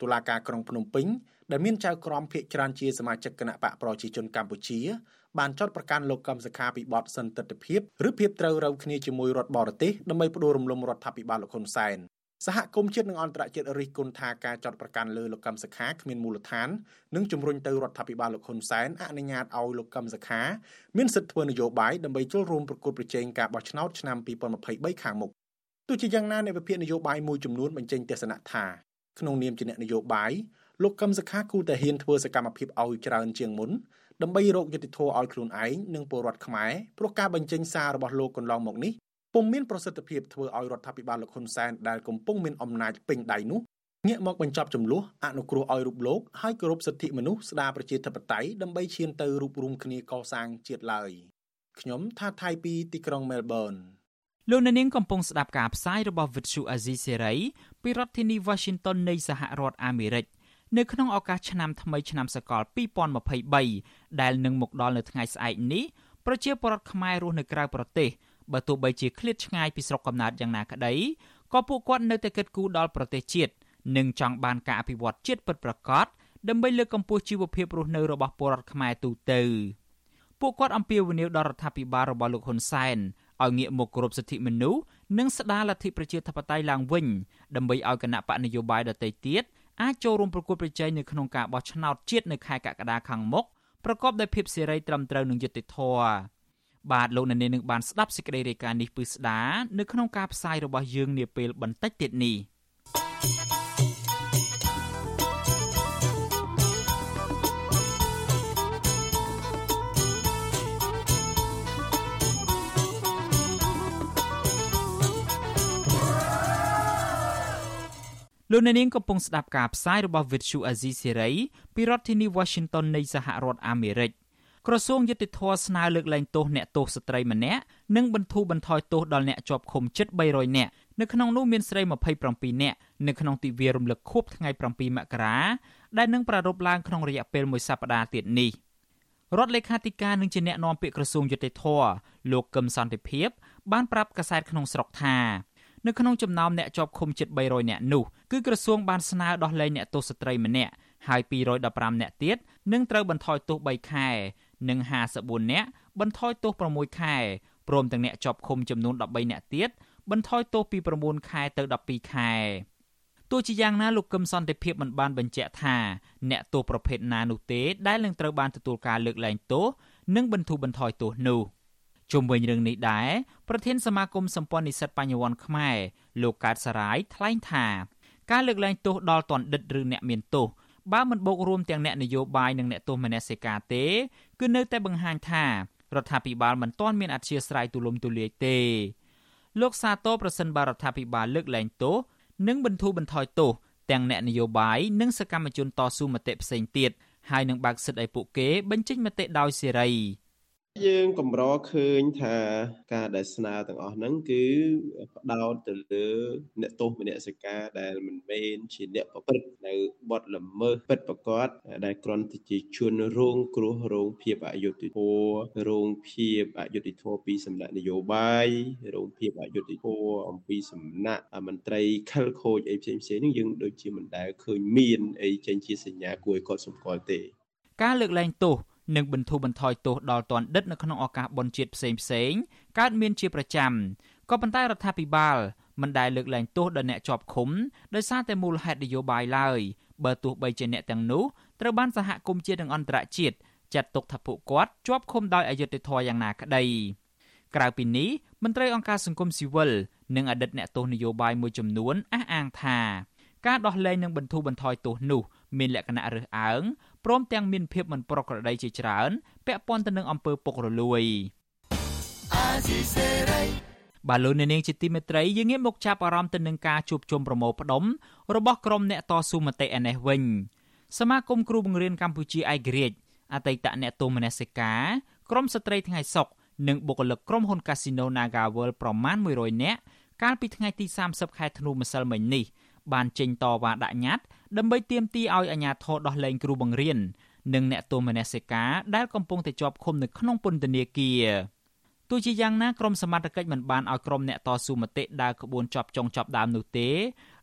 តុលាការក្រុងភ្នំពេញដែលមានចៅក្រមភាគច្រើនជាសមាជិកគណៈបកប្រជាជនកម្ពុជា បានចាត់ប្រកាសលោកកឹមសុខាពីបទសន្តិទ្ធភាពឬភាពត្រូវរូវគ្នាជាមួយរដ្ឋបរទេសដើម្បីផ្ដួលរំលំរដ្ឋាភិបាលលោកហ៊ុនសែនសហគមន៍ជាតិនិងអន្តរជាតិរិះគន់ថាការចាត់ប្រកាន់លើលោកកឹមសុខាគ្មានមូលដ្ឋាននិងជំរុញទៅរដ្ឋាភិបាលលោកហ៊ុនសែនអនុញ្ញាតឲ្យលោកកឹមសុខាមានសិទ្ធិធ្វើនយោបាយដើម្បីចូលរួមប្រគល់ប្រជែងការបោះឆ្នោតឆ្នាំ2023ខាងមុខទោះ ជាយ៉ាងណាអ្នកវិភាគនយោបាយមួយចំនួនបញ្ចេញទស្សនៈថាក្នុងនាមជាអ្នកនយោបាយលោកកឹមសុខាគូតែហ៊ានធ្វើសកម្មភាពឲ្យច្រើនជាងមុនដើម្បីរកយុត្តិធម៌ឲ្យខ្លួនឯងនិងពលរដ្ឋខ្មែរព្រោះការបញ្ចេញសាររបស់លោកកន្លងមកនេះពុំមានប្រសិទ្ធភាពធ្វើឲ្យរដ្ឋាភិបាលលោកហ៊ុនសែនដែលកំពុងមានអំណាចពេញដៃនោះងាកមកបញ្ចប់ចំនួនអនុគ្រោះឲ្យរូបលោកហើយគោរពសិទ្ធិមនុស្សស្ដារប្រជាធិបតេយ្យដើម្បីឈានទៅរួបរวมគ្នាកសាងជាតិឡើយខ្ញុំថាថៃពីទីក្រុងមែលប៊ន លោកអ្នកនាងកំពុងស្ដាប់ការផ្សាយរបស់ Vuthu Azizi Serai ពីរដ្ឋធានី Washington នៃសហរដ្ឋអាមេរិកនៅក្នុងឱកាសឆ្នាំថ្មីឆ្នាំសកល2023ដែលនឹងមកដល់នៅថ្ងៃស្អែកនេះប្រជាពលរដ្ឋខ្មែររស់នៅក្រៅប្រទេសបើទោះបីជាឃ្លាតឆ្ងាយពីស្រុកកំណើតយ៉ាងណាក្តីក៏ពួកគាត់នៅតែគិតគូរដល់ប្រទេសជាតិនិងចង់បានការអភិវឌ្ឍជាតិពិតប្រាកដដើម្បីលើកកម្ពស់ជីវភាពរស់នៅរបស់ពលរដ្ឋខ្មែរទូទៅពួកគាត់អំពាវនាវដល់រដ្ឋាភិបាលរបស់លោកហ៊ុនសែន ឲ្យងាកមកគោរពសិទ្ធិមនុស្សនិងស្ដារលទ្ធិប្រជាធិបតេយ្យឡើងវិញដើម្បីឲ្យគណៈបកនយោបាយដទៃទៀតអាចចូលរួមប្រគល់ប្រជែងនៅក្នុងការបោះឆ្នោតជាតិនៅខែកក្កដាខាងមុខប្រកបដោយភាពសេរីត្រឹមត្រូវនិងយុត្តិធម៌បាទលោកអ្នកនាងនឹងបានស្ដាប់សេចក្តីរាយការណ៍នេះពឹស្ដានៅក្នុងការផ្សាយរបស់យើងនាពេលបន្តិចទៀតនេះ លោកអ្នកនាងកំពុងស្ដាប់ការផ្សាយរបស់ Vuthu Azizi Serai ពីរដ្ឋធានី Washington នៃសហរដ្ឋអាមេរិកក្រសួងយុតិធធស្នើលើកលែងទោសអ្នកទោសស្ត្រីម្នាក់និងបន្ធូរបន្ថយទោសដល់អ្នកជាប់ឃុំជិត300នាក់នៅក្នុងនោះមានស្រី27នាក់នៅក្នុងទិវារំលឹកខួបថ្ងៃ7មករាដែលនឹងប្រារព្ធឡើងក្នុងរយៈពេលមួយសប្តាហ៍ទៀតនេះរដ្ឋលេខាធិការនឹងជាអ្នកនាំពាក្យក្រសួងយុតិធធលោកកឹមសន្តិភាពបានប្រាប់កាសែតក្នុងស្រុកថា នៅក្នុងចំណោមអ្នកជាប់ឃុំជិត300នាក់នោះគឺក្រសួងបានស្នើដោះលែងអ្នកទោសស្ត្រីម្នាក់ហើយ215នាក់ទៀតនឹងត្រូវបន្ថយទោស3ខែ និង54នាក់បន្ថយទោស6ខែព្រមទាំងអ្នកជាប់ឃុំចំនួន13នាក់ទៀតបន្ថយទោសពី9ខែទៅ12ខែទោះជាយ៉ាងណាលោកកឹមសន្តិភាពមិនបានបញ្ជាក់ថាអ្នកទោសប្រភេទណានោះទេដែលនឹងត្រូវបានទទួលការលើកលែងទោសនិងបន្ធូរបន្ថយទោសនោះ។ ជុំវិញរឿងនេះដែរប្រធានសមាគមសម្ព័ន្ធនិស្សិតបញ្ញវន្តខ្មែរលោកកើតសរាយថ្លែងថាការលើកលែងទោសដល់ទណ្ឌិតឬអ្នកមានទោសបើមិនបូករួមទាំងអ្នកនយោបាយនិងអ្នកទោសមនសិការទេគឺនៅតែបង្ហាញថារដ្ឋាភិបាលមិនទាន់មានអធិស្ឋានទូលំទូលាយទេលោកសាទរប្រសិនបើរដ្ឋាភិបាលលើកលែងទោសនិងបន្ធូរបន្ថយទោសទាំងអ្នកនយោបាយនិងសកម្មជនតស៊ូមតិផ្សេងទៀតហើយនឹងបើកសិទ្ធិឲ្យពួកគេបញ្ចេញមតិដោយសេរី យើងកម្រឃើញថាការដែលស្នើទាំងអស់ហ្នឹងគឺផ្ដោតទៅលើអ្នកទោសមនសិការដែលមិនមែនជាអ្នកប្រព្រឹត្តនៅបទល្មើសពិតប្រាកដដែលគ្រាន់តែជាជនរងគ្រោះរងភាពអយុត្តិធម៌រងភាពអយុត្តិធម៌ពីសំណាក់នយោបាយរងភាពអយុត្តិធម៌អំពីសំណាក់មន្ត្រីខិលខូចអីផ្សេងផ្សេងហ្នឹងយើងដូចជាមិនដែលឃើញមានអីចេញជាសញ្ញាគួរឲ្យកត់សម្គាល់ទេ ការលើកលែងទោស និងបន្ធូរបន្ថយទោសដល់ទណ្ឌិតនៅក្នុងឱកាសបុណ្យជាតិផ្សេងផ្សេងកើតមានជាប្រចាំក៏ប៉ុន្តែរដ្ឋាភិបាលមិនដែលលើកលែងទោសដល់អ្នកជាប់ឃុំដោយសារតែមូលហេតុនយោបាយឡើយបើទោះបីជាអ្នកទាំងនោះត្រូវបានសហគមន៍ជាតិនិងអន្តរជាតិចាត់ទុកថាពួកគាត់ជាប់ឃុំដោយអយុត្តិធម៌យ៉ាងណាក្តីក្រៅពីនេះមន្ត្រីអង្គការសង្គមស៊ីវិលនិងអតីតអ្នកទោសនយោបាយមួយចំនួនអះអាងថាការដោះលែងនិងបន្ធូរបន្ថយទោសនោះមានលក្ខណៈរើសអើង ព្រមទាំងមានភាពមិនប្រក្រតីជាច្រើនពាក់ព័ន្ធទៅនឹងអំពើពុករលួយបាឡូននាងជាទីមេត្រីយើងងាកមកចាប់អារម្មណ៍ទៅនឹងការជួបជុំប្រមូលផ្ដុំរបស់ក្រុមអ្នកតស៊ូមតិឯនេះវិញសមាគមគ្រូបង្រៀនកម្ពុជាឯករាជ្យអតីតអ្នកទោសមនសិការក្រុមស្ត្រីថ្ងៃសុកនិងបុគ្គលិកក្រុមហ៊ុន Casino Naga World ប្រមាណ100នាក់កាលពីថ្ងៃទី30ខែធ្នូម្សិលមិញនេះ បានចេញតវ៉ាដាក់ញត្តិដើម្បីទាមទារឲ្យអាជ្ញាធរដោះលែងគ្រូបង្រៀននិងអ្នកទោសមនសិការដែលកំពុងតែជាប់ឃុំនៅក្នុងពន្ធនាគារទោះជាយ៉ាងណាក្រមសមត្ថកិច្ចមិនបានឲ្យក្រុមអ្នកតស៊ូមតិដើរក្បួនជាប់ចុងចាប់ដើមនោះទេ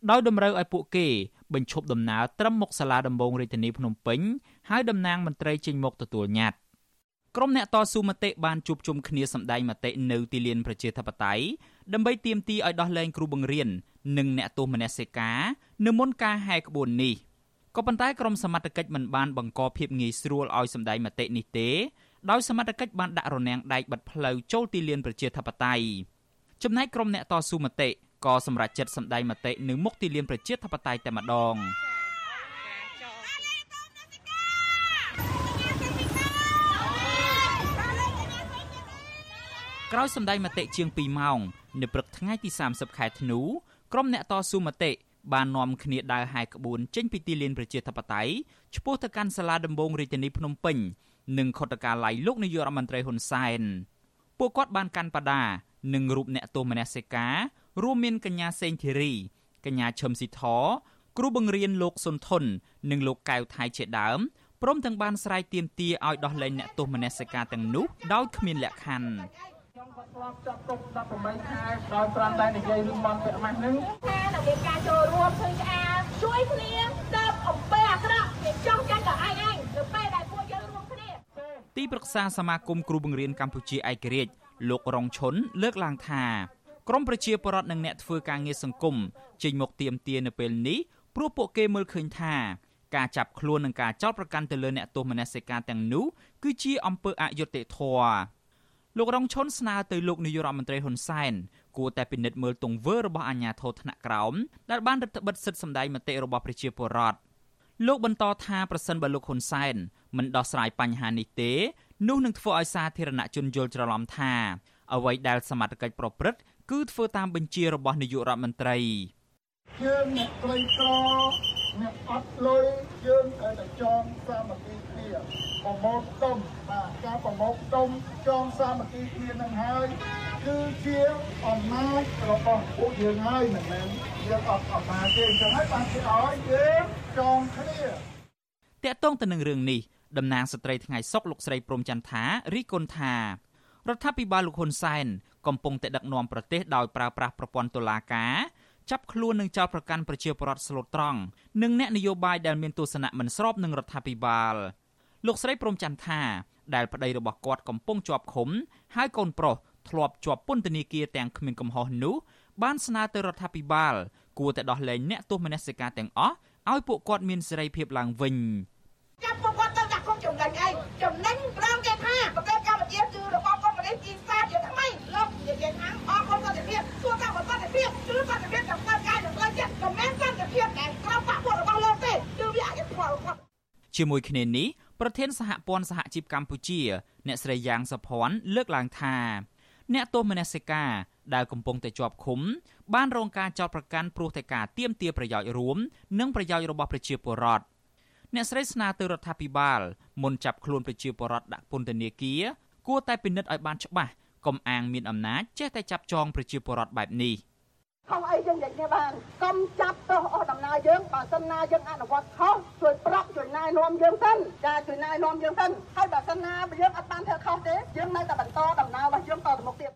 ដោយតម្រូវឲ្យពួកគេបញ្ឈប់ដំណើរត្រឹមមុខសាលាដំបងរាជធានីភ្នំពេញហើយតំណាងមន្ត្រីចេញមកទទួលញត្តិក្រុមអ្នកតស៊ូមតិបានជួបជុំគ្នាសម្ដែងមតិនៅទីលានប្រជាធិបតេយ្យដើម្បីទាមទារឲ្យដោះលែងគ្រូបង្រៀននិងអ្នកទោសមនសិការនៅមុនការហែកក្បួននេះក៏ប៉ុន្តែក្រុមសមត្ថកិច្ចមិនបានបង្កភាពងាយស្រួលឲ្យសម្ដែងមតិនេះទេដោយសមត្ថកិច្ចបានដាក់រនាំងដែកបិទផ្លូវចូលទីលានប្រជាធិបតេយ្យចំណែកក្រុមអ្នកតស៊ូមតិក៏សម្រេចចិត្តសម្ដែងមតិនៅមុខទីលានប្រជាធិបតេយ្យតែម្ដងក្រោយសម្ដែងមតិជាង2ម៉ោងនៅព្រឹកថ្ងៃទី30ខែធ្នូ ក្រុមអ្នកតស៊ូមតិបាននាំគ្នាដើរហែកក្បួនចេញពីទីលានប្រជាធិបតេយ្យឆ្ពោះទៅកាន់សាលាដំបងរាជធានីភ្នំពេញនិងខុទ្ទកាល័យលោកនាយករដ្ឋមន្ត្រីហ៊ុនសែនពួកគាត់បានកាន់បដានិងរូបអ្នកទោសមនសិការរួមមានកញ្ញាសេងធីរីកញ្ញាឈឹមស៊ីធគ្រូបង្រៀនលោកសុនធននិងលោកកៅថៃជាដើមព្រមទាំងបានស្រ័យទាមទារឲ្យដោះលែងអ្នកទោសមនសិការទាំងនោះដោយគ្មានលក្ខខណ្ឌខ្ញុំក៏ ធ្លាប់ចាប់ទុក18ខែដោយប្រាំតែនិយាយរឿងមកពាក់ម៉ាស់នឹងថានៅមានការចូលរួមឃើញស្អាតជួយគ្នាទៅអំពើអាក្រក់គេចង់ចាញ់ដល់ឯងឯងនៅពេលដែលពួកយើងរួមគ្នាទីប្រឹក្សាសមាគមគ្រូបង្រៀនកម្ពុជាឯករាជ្យលោករងឈុនលើកឡើងថាក្រមប្រជាពលរដ្ឋនិងអ្នកធ្វើការងារសង្គមចេញមកទៀមទានៅពេលនេះព្រោះពួកគេមើលឃើញថាការចាប់ខ្លួននិងការចោទប្រកាន់ទៅលើអ្នកទោសមនសិការទាំងនោះគឺជាអំពើអយុត្តិធម៌ លោករងឈុនស្នើទៅលោកនាយករដ្ឋមន្ត្រីហ៊ុនសែនគួរតែពិនិត្យមើលទង្វើរបស់អាជ្ញាធរថ្នាក់ក្រោមដែលបានរដ្ឋបិទសិទ្ធិសម្ដែងមតិរបស់ប្រជាពលរដ្ឋលោកបន្តថាប្រសិនបើលោកហ៊ុនសែនមិនដោះស្រាយបញ្ហានេះទេនោះនឹងធ្វើឲ្យសាធារណជនយល់ច្រឡំថាអ្វីដែលសមត្ថកិច្ចប្រព្រឹត្តគឺធ្វើតាមបញ្ជារបស់នាយករដ្ឋមន្ត្រីយើងអ្នកក្រីក្រ អ្នកអត់លុយយើងត្រូវតែចងសាមគ្គីគ្នាប្រមូលទុំបាទការប្រមូលទុំចងសាមគ្គីគ្នានឹងហើយគឺជាអំណាចរបស់ពួកយើងហើយមិនមែនយើងអត់អំណាចទេអញ្ចឹងហើយបានគេឲ្យយើងចងគ្នាតកតងទៅនឹងរឿងនេះតំណាងស្ត្រីថ្ងៃសុកលោកស្រីព្រំចន្ទថារីគុណថារដ្ឋាភិបាលលោកហ៊ុនសែនកំពុងតែដឹកនាំប្រទេសដោយប្រើប្រាស់ប្រព័ន្ធតុលាការ ចាប់ខ្លួននិងចោទប្រកាន់ប្រជាពលរដ្ឋស្លូតត្រង់និងអ្នកនយោបាយដែលមានទស្សនៈមិនស្របនឹងរដ្ឋាភិបាលលោកស្រីព្រំចន្ទថាដែលប្តីរបស់គាត់កំពុងជាប់ឃុំហើយកូនប្រុសធ្លាប់ជាប់ពន្ធនាគារទាំងគ្មានកំហុសនោះបានស្នើទៅរដ្ឋាភិបាល គួរតែដោះលែងអ្នកទោសមនសិការទាំងអស់ឲ្យពួកគាត់មានសេរីភាពឡើងវិញចាប់ពួកគាត់ទៅដាក់គុំចំណេញឯងចំណេញប្រងគេ ភាពដែលក្រៅបាក់ពួករបស់លោកទេគឺវាអយុត្តិធម៌របស់ជាមួយគ្នានេះប្រធានសហព័ន្ធសហជីពកម្ពុជា អ្នកស្រីយ៉ាងសុភ័ណ្ឌលើកឡើងថាអ្នកទោសមនសិការដែលកំពុងតែជាប់ឃុំ បានរងការចោទប្រកាន់ព្រោះតែការទាមទារប្រយោជន៍រួម និងប្រយោជន៍របស់ប្រជាពលរដ្ឋអ្នកស្រីស្នើទៅរដ្ឋាភិបាលមុនចាប់ខ្លួនប្រជាពលរដ្ឋដាក់ពន្ធនាគារគួរតែពិនិត្យឲ្យបានច្បាស់កុំអាងមានអំណាចចេះតែចាប់ចងប្រជាពលរដ្ឋបែបនេះ ខុសអីយើងនិយាយគ្នាបានកុំចាប់ទោសអស់ដំណើរយើងបើសិនណាយើងអនុវត្តខុសជួយប្រាប់ជួយណែនាំយើងសិនចាជួយណែនាំយើងសិនហើយបើសិនណាយើងអត់បានធ្វើខុសទេយើងនៅតែបន្តដំណើររបស់យើងតទៅមុខទៀត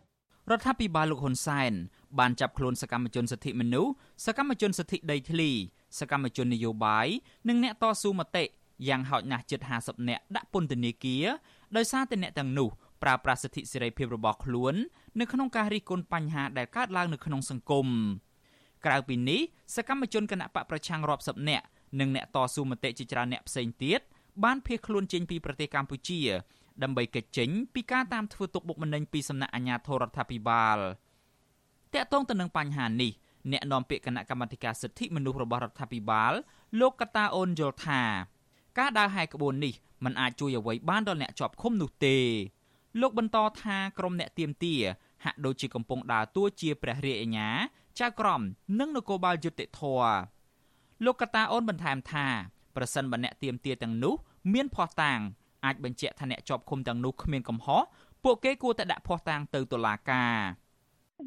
រដ្ឋាភិបាលលោកហ៊ុនសែនបានចាប់ខ្លួនសកម្មជនសិទ្ធិមនុស្សសកម្មជនសិទ្ធិដីធ្លីសកម្មជននយោបាយនិងអ្នកតស៊ូមតិយ៉ាងហោចណាស់ជិត50នាក់ដាក់ពន្ធនាគារដោយសារតែអ្នកទាំងនោះ ប្រើប្រាស់សិទ្ធិសេរីភាពរបស់ខ្លួននៅក្នុងការរិះគន់បញ្ហាដែលកើតឡើងនៅក្នុងសង្គមក្រៅពីនេះសកម្មជនគណៈបកប្រឆាំងរាប់សិបនាក់និងអ្នកតស៊ូមតិជាច្រើនអ្នកផ្សេងទៀតបានភៀសខ្លួនចេញពីប្រទេសកម្ពុជា ដើម្បីគេចចេញពីការតាមធ្វើទុកបុកម្នេញពីសំណាក់អាជ្ញាធររដ្ឋាភិបាលតកតងទៅនឹងបញ្ហានេះអ្នកនាំពាក្យគណៈកម្មាធិការសិទ្ធិមនុស្សរបស់រដ្ឋាភិបាលលោកកតាអូនយល់ថា ការដើរហែកក្បួននេះมันអាចជួយអ្វីបានដល់អ្នកជាប់ឃុំនោះទេ លោកបន្តថាក្រុមអ្នកទៀមទាហាក់ដូចជាកំពុងដើរតួជាព្រះរាជអាជ្ញាចៅក្រមនិងនគរបាលយុតិធធលោកកតាអូនបន្ថែមថាប្រសិនបើអ្នកទៀមទាទាំងនោះមានភ័ស្តុតាងអាចបញ្ជាក់ថាអ្នកជាប់ឃុំទាំងនោះគ្មានកំហុសពួកគេគួរតែដាក់ភ័ស្តុតាងទៅតុលាការ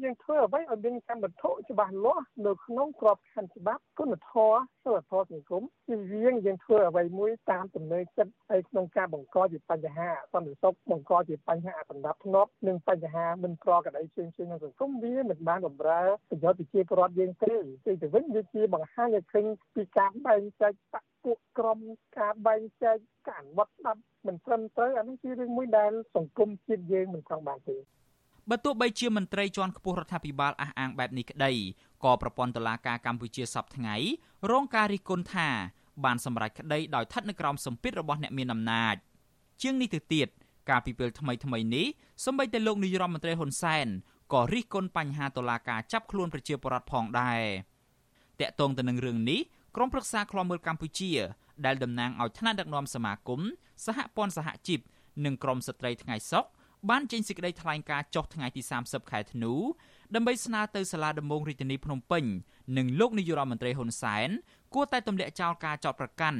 យើងធ្វើអ្វីឲ្យមានកម្មវត្ថុច្បាស់លាស់នៅក្នុងក្របខ័ណ្ឌច្បាប់គុណធម៌សិលធម៌សង្គមជាយើងយើងធ្វើអ្វីមួយតាមទំនេរចិត្តហើយក្នុងការបង្កជាបញ្ហាសន្តិសុខបង្កជាបញ្ហាអសន្តិភាពនិងបញ្ហាមិនប្រក្រតីផ្សេងៗក្នុងសង្គមវាមិនបានបម្រើប្រយោជន៍ប្រជាពលរដ្ឋយើងទេទីទៅវិញវាជាបង្ហាញឲ្យឃើញពីការបែងចែកបកពួកក្រុមការបែងចែកការវត្តដាប់មិនត្រឹមត្រូវអានេះជារឿងមួយដែលសង្គមជាតិយើងមិនចង់បានទេ បើទោះបីជាមន្ត្រីជាន់ខ្ពស់រដ្ឋាភិបាលអះអាងបែបនេះក្តីក៏ប្រព័ន្ធតុលាការកម្ពុជាសពថ្ងៃរងការរិះគន់ថាបានសម្រេចក្តីដោយស្ថិតនៅក្រោមសម្ពាធរបស់អ្នកមានអំណាចជាងនេះទៅទៀតការពីពេលថ្មីថ្មីនេះសម្បីតែលោកនាយរដ្ឋមន្ត្រីហ៊ុនសែនក៏រិះគន់បញ្ហាតុលាការចាប់ខ្លួនប្រជាពលរដ្ឋផងដែរតាក់ទងទៅនឹងរឿងនេះក្រុមប្រឹក្សាឃ្លាំមើលកម្ពុជា ដែលតំណាងឲ្យថ្នាក់ដឹកនាំសមាគមសហព័ន្ធសហជីពនិងក្រមស្ត្រីថ្ងៃសុក បានចេញសេចក្តីថ្លែងការណ៍ចុះថ្ងៃទី30ខែធ្នូដើម្បីស្នើទៅសាលាដំបងរាជធានីភ្នំពេញនិងលោកនាយករដ្ឋមន្ត្រីហ៊ុនសែនគួរតែទម្លាក់ចោលការចោទប្រកាន់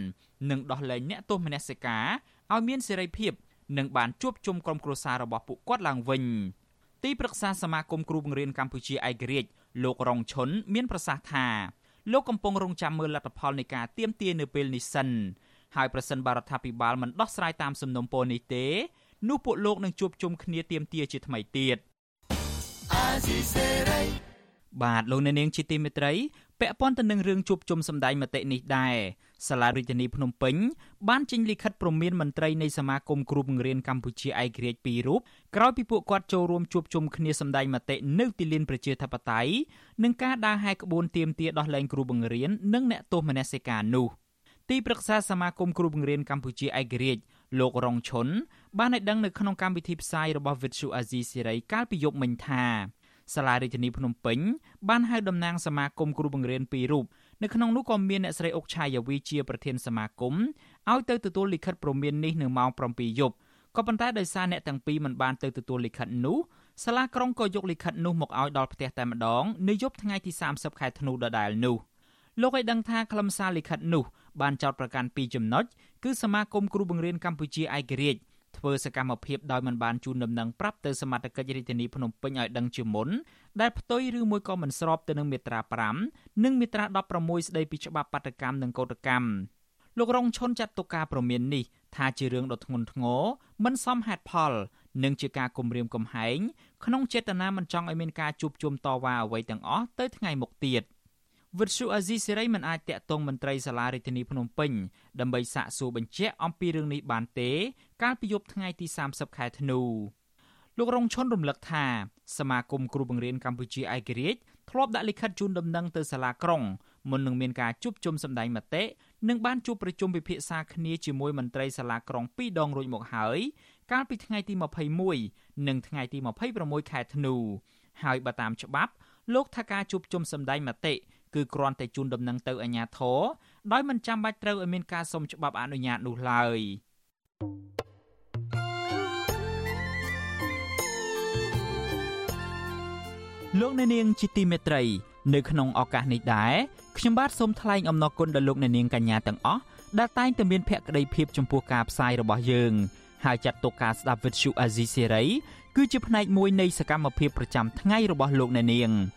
និងដោះលែងអ្នកទោសមនសិការឲ្យមានសេរីភាពនិងបានជួបជុំក្រុមគ្រួសាររបស់ពួកគាត់ឡើងវិញទីប្រឹក្សាសមាគមគ្រូបង្រៀនកម្ពុជាឯករាជ្យលោករងឈុនមានប្រសាសន៍ថាលោកកំពុងរងចាំមើលលទ្ធផលនៃការទៀមទានៅពេលនេះសិនហើយប្រសិនបរដ្ឋាភិបាលមិនដោះស្រាយតាមសំណុំពរនេះទេ នោះពួកលោកនឹងជួបជុំគ្នាទៀមទាជាថ្មីទៀតបាទលោកអ្នកនាងជាទីមេត្រីពាក់ព័ន្ធទៅនឹងរឿងជួបជុំសម្ដែងមតិនេះដែរសាលារដ្ឋាភិបាលភ្នំពេញបានចេញលិខិតព្រមានមន្ត្រីនៃសមាគមគ្រូបង្រៀនកម្ពុជាឯករាជ្យពីររូបក្រោយពីពួកគាត់ចូលរួមជួបជុំគ្នាសម្ដែងមតិនៅទីលានប្រជាធិបតេយ្យនឹងការដើរហែកក្បួនទាមទារដោះលែងគ្រូបង្រៀននិងអ្នកទោសមនសិការនោះទីប្រឹក្សាសមាគមគ្រូបង្រៀនកម្ពុជាឯករាជ្យលោករងឈុន បានឲ្យដឹងនៅក្នុងកម្មវិធីផ្សាយរបស់វិទ្យុអាស៊ីសេរីកាលពីយប់មិញថាសាលារាជធានីភ្នំពេញបានហៅតំណាងសមាគមគ្រូបង្រៀនពីររូបនៅក្នុងនោះក៏មានអ្នកស្រីអុកឆាយាវីជាប្រធានសមាគមឲ្យទៅទទួលលិខិតព្រមាននេះនៅម៉ោង7យប់ក៏ប៉ុន្តែដោយសារអ្នកទាំងពីរមិនបានទៅទទួលលិខិតនោះសាលាក្រុងក៏យកលិខិតនោះមកឲ្យដល់ផ្ទះតែម្ដងនៅយប់ថ្ងៃទី30ខែធ្នូដដែលនោះលោកឲ្យដឹងថាខ្លឹមសារលិខិតនោះបានចោទប្រកាន់ពីចំណុចគឺសមាគមគ្រូបង្រៀនកម្ពុជាឯករាជ្យ ធ្វើសកម្មភាពដោយមិនបានជូនដំណឹងប្រាប់ទៅសមត្ថកិច្ចរាជធានីភ្នំពេញឲ្យដឹងជាមុនដែលផ្ទុយឬមួយក៏មិនស្របទៅនឹងមាត្រា5និងមាត្រា16ស្តីពីច្បាប់បាតកម្មនិងកោតកម្មលោករងឈុនចាត់ទុកការប្រមាននេះថាជារឿងដ៏ធ្ងន់ធ្ងរមិនសមហេតុផលនិងជាការគំរាមកំហែងក្នុងចេតនាមិនចង់ឲ្យមានការជួបជុំតវ៉ាអ្វីទាំងអស់ទៅថ្ងៃមុខទៀត។ វិទ្យុអាស៊ីសេរីមិនអាចតាក់ទងមន្ត្រីសាលារដ្ឋាភិបាលភ្នំពេញដើម្បីសាកសួរបញ្ជាក់អំពីរឿងនេះបានទេ កាលពីយប់ថ្ងៃទី30ខែធ្នូលោករងឈុនរំលឹកថាសមាគមគ្រូបង្រៀនកម្ពុជាឯករាជ្យធ្លាប់ដាក់លិខិតជូនដំណឹងទៅសាលាក្រុងមុននឹងមានការជួបជុំសម្ដែងមតិនិងបានជួបប្រជុំពិភាក្សាគ្នាជាមួយមន្ត្រីសាលាក្រុងពីរដងរួចមកហើយកាលពីថ្ងៃទី21និងថ្ងៃទី26ខែធ្នូហើយបើតាមច្បាប់លោកថាការជួបជុំសម្ដែងមតិ គឺគ្រាន់តែជូនដំណឹងទៅអាជ្ញាធរដោយមិនចាំបាច់ត្រូវឲ្យមានការសុំច្បាប់អនុញ្ញាតនោះឡើយលោកអ្នកនាងជាទីមេត្រី នៅក្នុងឱកាសនេះដែរខ្ញុំបាទសូមថ្លែងអំណរគុណដល់លោកអ្នកនាងកញ្ញាទាំងអស់ដែលតែងតែមានភក្ដីភាពចំពោះការផ្សាយរបស់យើងហើយចាត់ទុកការស្ដាប់វិទ្យុអាស៊ីសេរីគឺជាផ្នែកមួយនៃសកម្មភាពប្រចាំថ្ងៃរបស់លោកអ្នកនាង។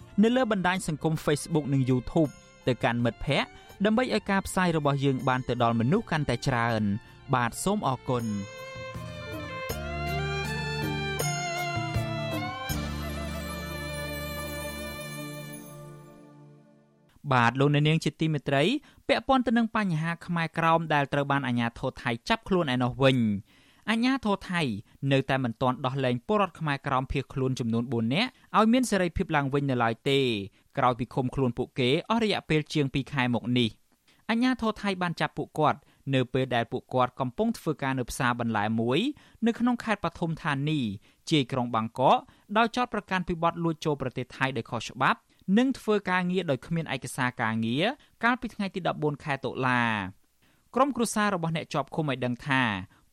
នៅលើបណ្ដាញសង្គម Facebook និង YouTube ទៅកាន់មិត្តភ័ក្តិដើម្បីឲ្យការផ្សាយរបស់យើងបានទៅដល់មនុស្សកាន់តែច្រើន បាទសូមអរគុណបាទលោកអ្នកនាងជាទីមេត្រីពាក់ព័ន្ធទៅនឹងបញ្ហាខ្មែរក្រោមដែលត្រូវបានអាជ្ញាធរថៃចាប់ខ្លួនឯណោះវិញ អាញាធរថៃនៅតែមិនទាន់ដោះលែងពលរដ្ឋខ្មែរក្រោមភៀសខ្លួនចំនួន4នាក់ឲ្យមានសេរីភាពឡើងវិញនៅឡើយទេក្រោយពីឃុំខ្លួនពួកគេអស់រយៈពេលជាង2ខែមកនេះអាញាធរថៃបានចាប់ពួកគាត់នៅពេលដែលពួកគាត់កំពុងធ្វើការនៅផ្សារបន្លែមួយនៅក្នុងខេត្តបឋមធានីជាយក្រុងបាងកកដោយចោទប្រកាន់ពីបទលួចចូលប្រទេសថៃដោយខុសច្បាប់និងធ្វើការងារដោយគ្មានឯកសារការងារកាលពីថ្ងៃទី14ខែតុលាក្រុមគ្រួសាររបស់អ្នកជាប់ឃុំឲ្យដឹងថា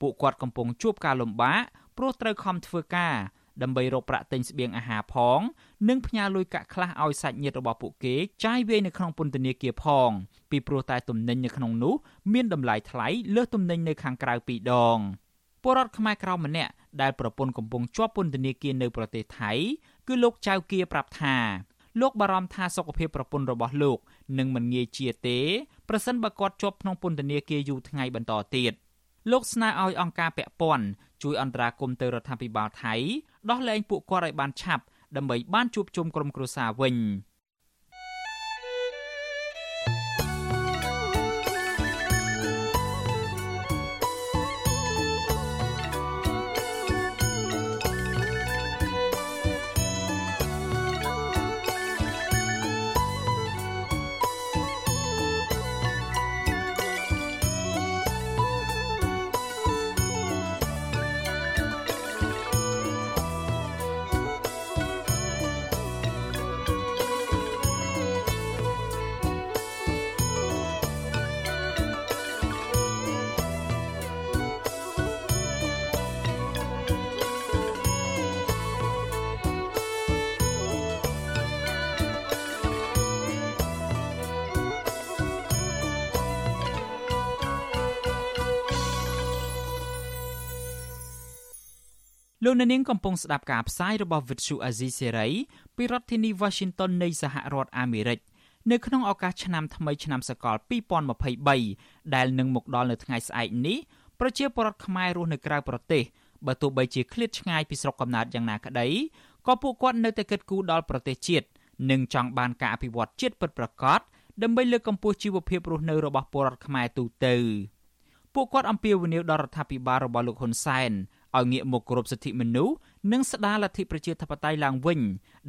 ពួកគាត់កំពុងជួបការលំបាកព្រោះត្រូវខំធ្វើការដើម្បីរកប្រាក់ទិញស្បៀងអាហារផង និងផ្ញើលុយកាក់ខ្លះឲ្យសាច់ញាតិរបស់ពួកគេចាយវាយនៅក្នុងពន្ធនាគារផង ពីព្រោះតែទំនិញនៅក្នុងនោះមានតម្លៃថ្លៃលើសទំនិញនៅខាងក្រៅពីរដងពលរដ្ឋខ្មែរក្រៅម្នាក់ដែលប្រពន្ធកំពុងជាប់ពន្ធនាគារនៅប្រទេសថៃគឺលោកចៅគៀប្រាប់ថាលោកបារម្ភថាសុខភាពប្រពន្ធរបស់លោកនឹងមិនងាយជាទេប្រសិនបើគាត់ជាប់ក្នុងពន្ធនាគារយូរថ្ងៃបន្តទៀត។ លោកស្នើឲ្យអង្គការពាក់ព័ន្ធជួយអន្តរាគមន៍ទៅរដ្ឋាភិបាលថៃដោះលែងពួកគាត់ឲ្យបានឆាប់ដើម្បីបានជួបជុំក្រុមគ្រួសារវិញ។ លោកអ្នកនាងកំពុងស្ដាប់ការផ្សាយរបស់ Vuthu Azizi Serai ពីរដ្ឋធានី Washington នៃសហរដ្ឋអាមេរិកនៅក្នុងឱកាសឆ្នាំថ្មីឆ្នាំសកល2023ដែលនឹងមកដល់នៅថ្ងៃស្អែកនេះប្រជាពលរដ្ឋខ្មែររស់នៅក្រៅប្រទេសបើទោះបីជាឃ្លាតឆ្ងាយពីស្រុកកំណើតយ៉ាងណាក្តីក៏ពួកគាត់នៅតែគិតគូរដល់ប្រទេសជាតិនិងចង់បានការអភិវឌ្ឍជាតិពិតប្រាកដដើម្បីលើកកម្ពស់ជីវភាពរស់នៅរបស់ពលរដ្ឋខ្មែរទូទៅពួកគាត់អំពាវនាវដល់រដ្ឋាភិបាលរបស់លោកហ៊ុនសែន ឲ្យងាកមកគោរពសិទ្ធិមនុស្សនិងស្ដារលទ្ធិប្រជាធិបតេយ្យឡើងវិញ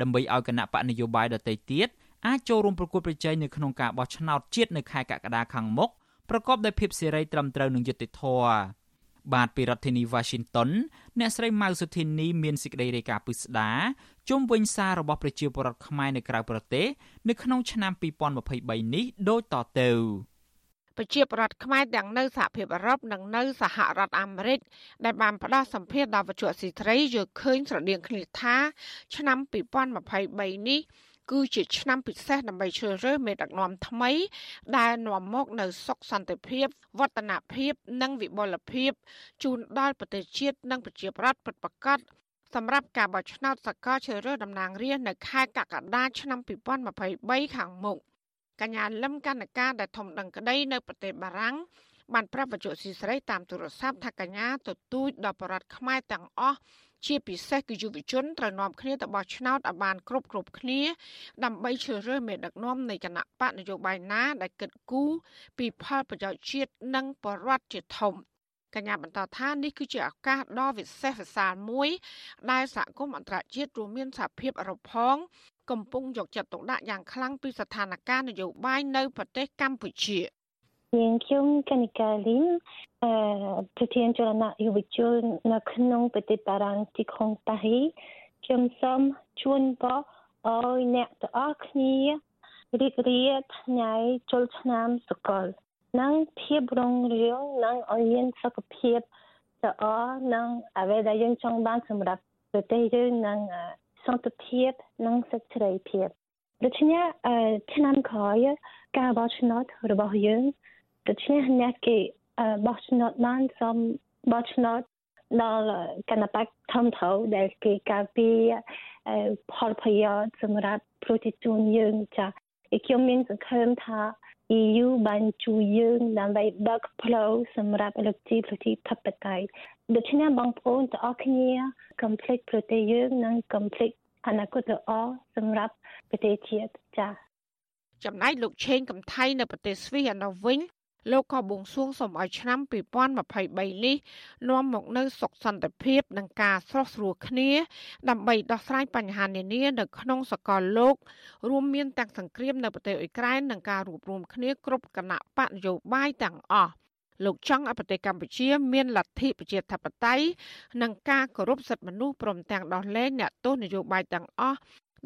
ដើម្បីឲ្យគណៈបកនយោបាយដទៃទៀតអាចចូលរួមប្រគល់ប្រជែងនៅក្នុងការបោះឆ្នោតជាតិនៅខែកក្កដាខាងមុខប្រកបដោយភាពសេរីត្រឹមត្រូវនិងយុត្តិធម៌បាទពីរដ្ឋធានី Washington អ្នកស្រីម៉ៅសុធីនីមានសេចក្តីរាយការណ៍ពិស្ដាជុំវិញសាររបស់ប្រជាពលរដ្ឋខ្មែរនៅក្រៅប្រទេសនៅក្នុងឆ្នាំ2023នេះដូចតទៅ ប្រជាប្រដ្ឋខ្មែរទាំងនៅសហភាពអឺរ៉ុបនិងនៅសហរដ្ឋអាមេរិកដែលបានផ្ដល់សម្ភារដល់វិទ្យុស៊ីត្រីយល់ឃើញស្រដៀងគ្នាថា ឆ្នាំ2023នេះគឺជាឆ្នាំពិសេសដើម្បីជ្រើសរើសមេដឹកនាំថ្មី ដែលនាំមកនូវសុខសន្តិភាពវឌ្ឍនភាពនិងវិបុលភាពជូនដល់ប្រទេសជាតិនិងប្រជាប្រដ្ឋពិតប្រាកដសម្រាប់ការបោះឆ្នោតសកលជ្រើសរើសតំណាងរាស្ត្រនៅខែកក្កដាឆ្នាំ2023ខាងមុខ កញ្ញាលឹមកណ្ណការដែលធំដឹងក្តីនៅប្រទេសបារាំងបានប្រាប់បច្ចុប្បន្នស៊ីស្រីតាមទូរស័ព្ទថាកញ្ញាទទូចដល់បរដ្ឋខ្មែរទាំងអស់ជាពិសេសគឺយុវជនត្រូវនាំគ្នាទៅបោះឆ្នោតឲ្យបានគ្រប់គ្រប់គ្នា ដើម្បីជ្រើសរើសមេដឹកនាំនៃគណៈបកនយោបាយណាដែលគិតគូរពីផលប្រយោជន៍ជាតិនិងបរដ្ឋជាធំកញ្ញាបន្តថានេះគឺជាឱកាសដ៏វិសេសវិសាលមួយ ដែលសហគមន៍អន្តរជាតិរួមមានសហភាពអឺរ៉ុបផង កំពុងយកចិត្តទុកដាក់យ៉ាងខ្លាំងពីស្ថានភាពនយោបាយនៅប្រទេសកម្ពុជាយើងខ្ញុំកនិកាលីនអឺប្រធានចលនាយុវជននៅក្នុងប្រទេសបារាំងទីក្រុងប៉ារីខ្ញុំសូមជូនពរឲ្យអ្នកទាំងអស់គ្នារីករាយថ្ងៃចូលឆ្នាំសកលនិងភាពរុងរឿងនិងឲ្យមានសុខភាពល្អនិងអ្វីដែលយើងចង់បានសម្រាប់ប្រទេសយើងនិង សន្តិភាពនិងសេចក្តីភាពដូច្នេះឆ្នាំក្រោយការបោះឆ្នោតរបស់យើងដូច្នេះអ្នកគេបោះឆ្នោតបានសូមបោះឆ្នោតដល់គណៈបកធំធៅដែលគេការពារផលប្រយោជន៍សម្រាប់ប្រជាជនយើងចា៎ខ្ញុំមានសង្ឃឹមថា EU បានជួយយើងដើម្បីបើកផ្លូវសម្រាប់លទ្ធិប្រជាធិបតេយ្យដូច្នេះបងប្អូនទាំងអស់គ្នាកុំភ្លេចប្រទេសយើងនិងកុំភ្លេចអនាគតល្អសម្រាប់ប្រទេសជាតិចា៎ចំណែកលោកឆេងកំថៃនៅប្រទេសស្វីសឯណោះវិញ លោកក៏បួងសួងសូមឲ្យឆ្នាំ2023នេះនាំមកនូវសុខសន្តិភាព និងការស្រស់ស្រួលគ្នា ដើម្បីដោះស្រាយបញ្ហានានានៅក្នុងសកលលោក រួមមានទាំងសង្គ្រាមនៅប្រទេសអ៊ុយក្រែននិងការរួបរวมគ្នាគ្រប់គណៈបកនយោបាយទាំងអស់លោកចង់ឲ្យប្រទេសកម្ពុជា មានលទ្ធិប្រជាធិបតេយ្យនិងការគោរពសិទ្ធិមនុស្សព្រមទាំងដោះលែងអ្នកទោសនយោបាយទាំងអស់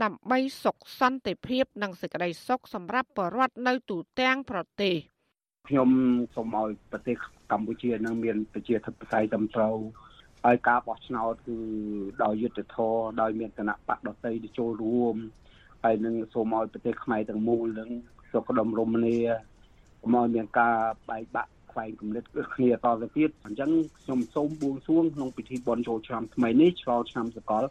ដើម្បីសុខសន្តិភាព និងសេចក្តីសុខសម្រាប់ប្រជាពលរដ្ឋនៅទូទាំងប្រទេស។ ខ្ញុំសូមឲ្យប្រទេសកម្ពុជានឹងមានប្រជាធិបតេយ្យត្រឹមត្រូវហើយការបោះឆ្នោតគឺដោយយុត្តិធម៌ដោយមានគណៈបកដតីទៅចូលរួមហើយនឹងសូមឲ្យប្រទេសខ្មែរទាំងមូលនឹងសុខដុមរមនាកុំឲ្យមានការបែកបាក់ខ្វែងគំនិតគ្នាតទៅទៀតអញ្ចឹងខ្ញុំសូមបួងសួងក្នុងពិធីបុណ្យចូលឆ្នាំថ្មីនេះឆ្លងឆ្នាំសកល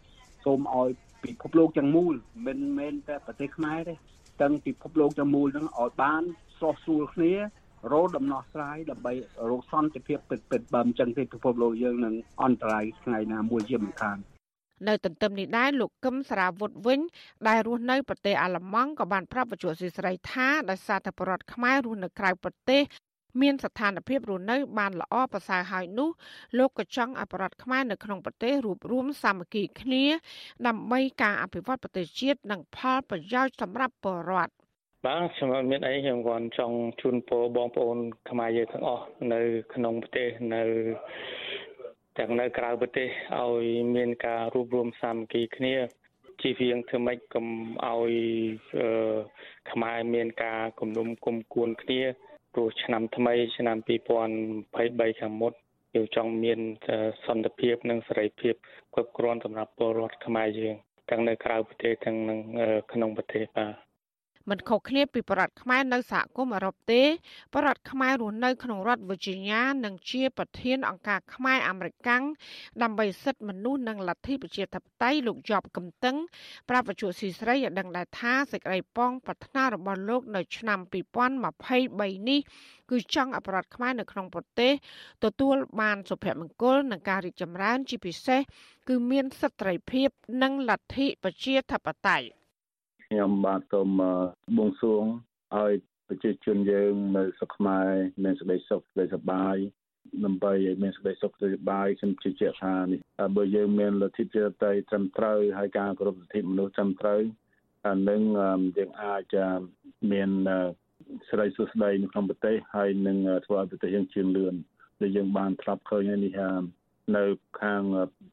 សូមឲ្យពិភពលោកទាំងមូលមិនមែនតែប្រទេសខ្មែរទេទាំងពិភពលោកទាំងមូលនឹងឲ្យបានស្រស់ស្រួលគ្នា រោដំណោះស្រាយដើម្បីរកសន្តិភាពពិតពិតបើមិនចឹងទេពិភពលោកយើងនឹងអន្តរាយថ្ងៃណាមួយជាមិនខាននៅទន្ទឹមនេះដែរលោកកឹមសារាវុធវិញ ដែលរស់នៅប្រទេសអាល្លឺម៉ង់ក៏បានប្រាប់បច្ចុប្បន្នស៊ីស្រីថាដោយសារតែបរដ្ឋខ្មែររស់នៅក្រៅប្រទេសមានស្ថានភាពរស់នៅបានល្អប្រសើរហើយនោះលោកក៏ចង់ឲ្យបរដ្ឋខ្មែរនៅក្នុងប្រទេសរួបរวมសាមគ្គីគ្នា ដើម្បីការអភិវឌ្ឍប្រទេសជាតិនិងផលប្រយោជន៍សម្រាប់ប្រជាពលរដ្ឋ បាទខ្ញុំអត់មានអីខ្ញុំគាត់ចង់ជូនពរបងប្អូនខ្មែរយើងទាំងអស់នៅ ក្នុងប្រទេសនៅទាំងនៅក្រៅប្រទេសឲ្យមានការរួបរวมសាមគ្គីគ្នាជៀសវាងធ្វើម៉េចកុំឲ្យខ្មែរមានការគំនុំគុំគួនគ្នាព្រោះឆ្នាំថ្មីឆ្នាំ2023ខាងមុខយើងចង់មានសន្តិភាពនិងសេរីភាពគ្រប់គ្រាន់សម្រាប់ពលរដ្ឋខ្មែរយើងទាំងនៅក្រៅប្រទេសទាំងក្នុងប្រទេសបាទ មិនខុសគ្នាពីបរដ្ឋខ្មែរនៅសហគមន៍អឺរ៉ុបទេបរដ្ឋខ្មែររស់នៅក្នុងរដ្ឋ Virginia និងជាប្រធានអង្គការខ្មែរអាមេរិកាំងដើម្បីសិទ្ធិមនុស្សនិងលទ្ធិប្រជាធិបតេយ្យលោកជាប់កំតឹងប្រាប់វិទ្យុស៊ីស្រីឲ្យដឹងដែរថាសេចក្តីប៉ងប្រាថ្នារបស់លោកនៅឆ្នាំ2023នេះគឺចង់អបរដ្ឋខ្មែរនៅក្នុងប្រទេសទទួលបានសុភមង្គលនិងការរីកចម្រើនជាពិសេសគឺមានសិទ្ធិសេរីភាពនិងលទ្ធិប្រជាធិបតេយ្យ ខ្ញុំបាទសូមបួងសួងឲ្យប្រជាជនយើងនៅស្រុកខ្មែរមានសេចក្តីសុខសេចក្តីសប្បាយដើម្បីឲ្យមានសេចក្តីសុខសេចក្តីសប្បាយខ្ញុំជឿជាក់ថានេះបើយើងមានលទ្ធិប្រជាធិបតេយ្យត្រឹមត្រូវហើយការគោរពសិទ្ធិមនុស្សត្រឹមត្រូវអានឹងយើងអាចមានសេរីសុខស្តីនៅក្នុងប្រទេសហើយនឹងធ្វើឲ្យប្រទេសយើងជឿនលឿនដែលយើងបានធ្លាប់ឃើញហើយនេះនៅខាង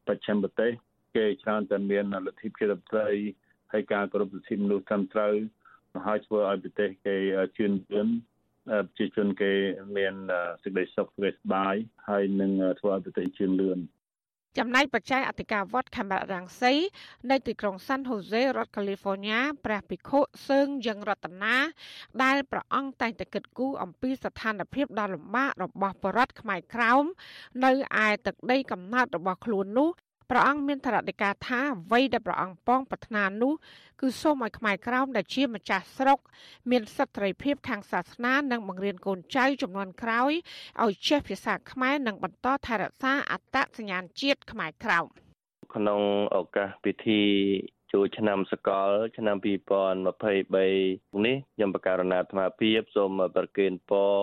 បច្ចិមប្រទេសគេច្រើនតែមានលទ្ធិប្រជាធិបតេយ្យ ហើយការគោរពសិទ្ធិមនុស្សត្រឹមត្រូវហើយធ្វើឲ្យប្រទេសគេជឿនលឿនប្រជាជនគេមានសេចក្តីសុខសេចក្តីសប្បាយហើយនឹងធ្វើឲ្យប្រទេសជឿនលឿនចំណែកបច្ច័យអធិការវត្តខេមរៈរាំងសីនៅទីក្រុងសាន់ហូសេរដ្ឋកាលីហ្វ័រញ៉ាព្រះភិក្ខុសើងយ៉ាងរតនាដែលព្រះអង្គតែងតែគិតគូរអំពីស្ថានភាពដ៏លំបាករបស់បរតខ្មែរក្រោមនៅឯទឹកដីកំណើតរបស់ខ្លួននោះ ព្រះអង្គមានថ្នាក់ការថាអ្វីដែលព្រះអង្គប៉ងប្រាថ្នានោះគឺសូមឲ្យខ្មែរក្រោមដែលជាម្ចាស់ស្រុក មានសិទ្ធិសេរីភាពខាងសាសនានិងបង្រៀនកូនចៅចំនួនក្រោយឲ្យចេះភាសាខ្មែរនិងបន្តថែរក្សាអត្តសញ្ញាណជាតិខ្មែរក្រោមក្នុងឱកាសពិធីចូលឆ្នាំសកល ឆ្នាំ2023នេះខ្ញុំបកករណាអាត្មាភាពសូមប្រគេនពរ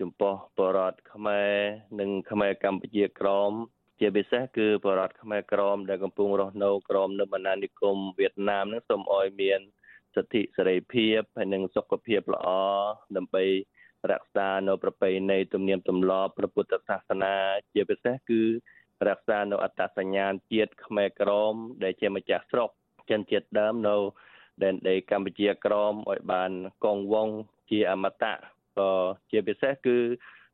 ចំពោះបរតខ្មែរនិងខ្មែរកម្ពុជាក្រម ជាពិសេសគឺបរតខ្មែរក្រមដែលកំពុងរស់នៅក្រមនៅបណ្ដានិគមវៀតណាមនឹងសូមអោយមានសិទ្ធិសេរីភាពហើយនិងសុខភាពល្អដើម្បីរក្សានៅប្រពៃណីទំនៀមទម្លាប់ព្រះពុទ្ធសាសនា ជាពិសេសគឺរក្សានៅអត្តសញ្ញាណជាតិខ្មែរក្រម ដែលជាម្ចាស់ស្រុកចិនជាតិដើមនៅដែនដីកម្ពុជាក្រមឲ្យបានគង់វង្សជាអមតៈក៏ជាពិសេសគឺ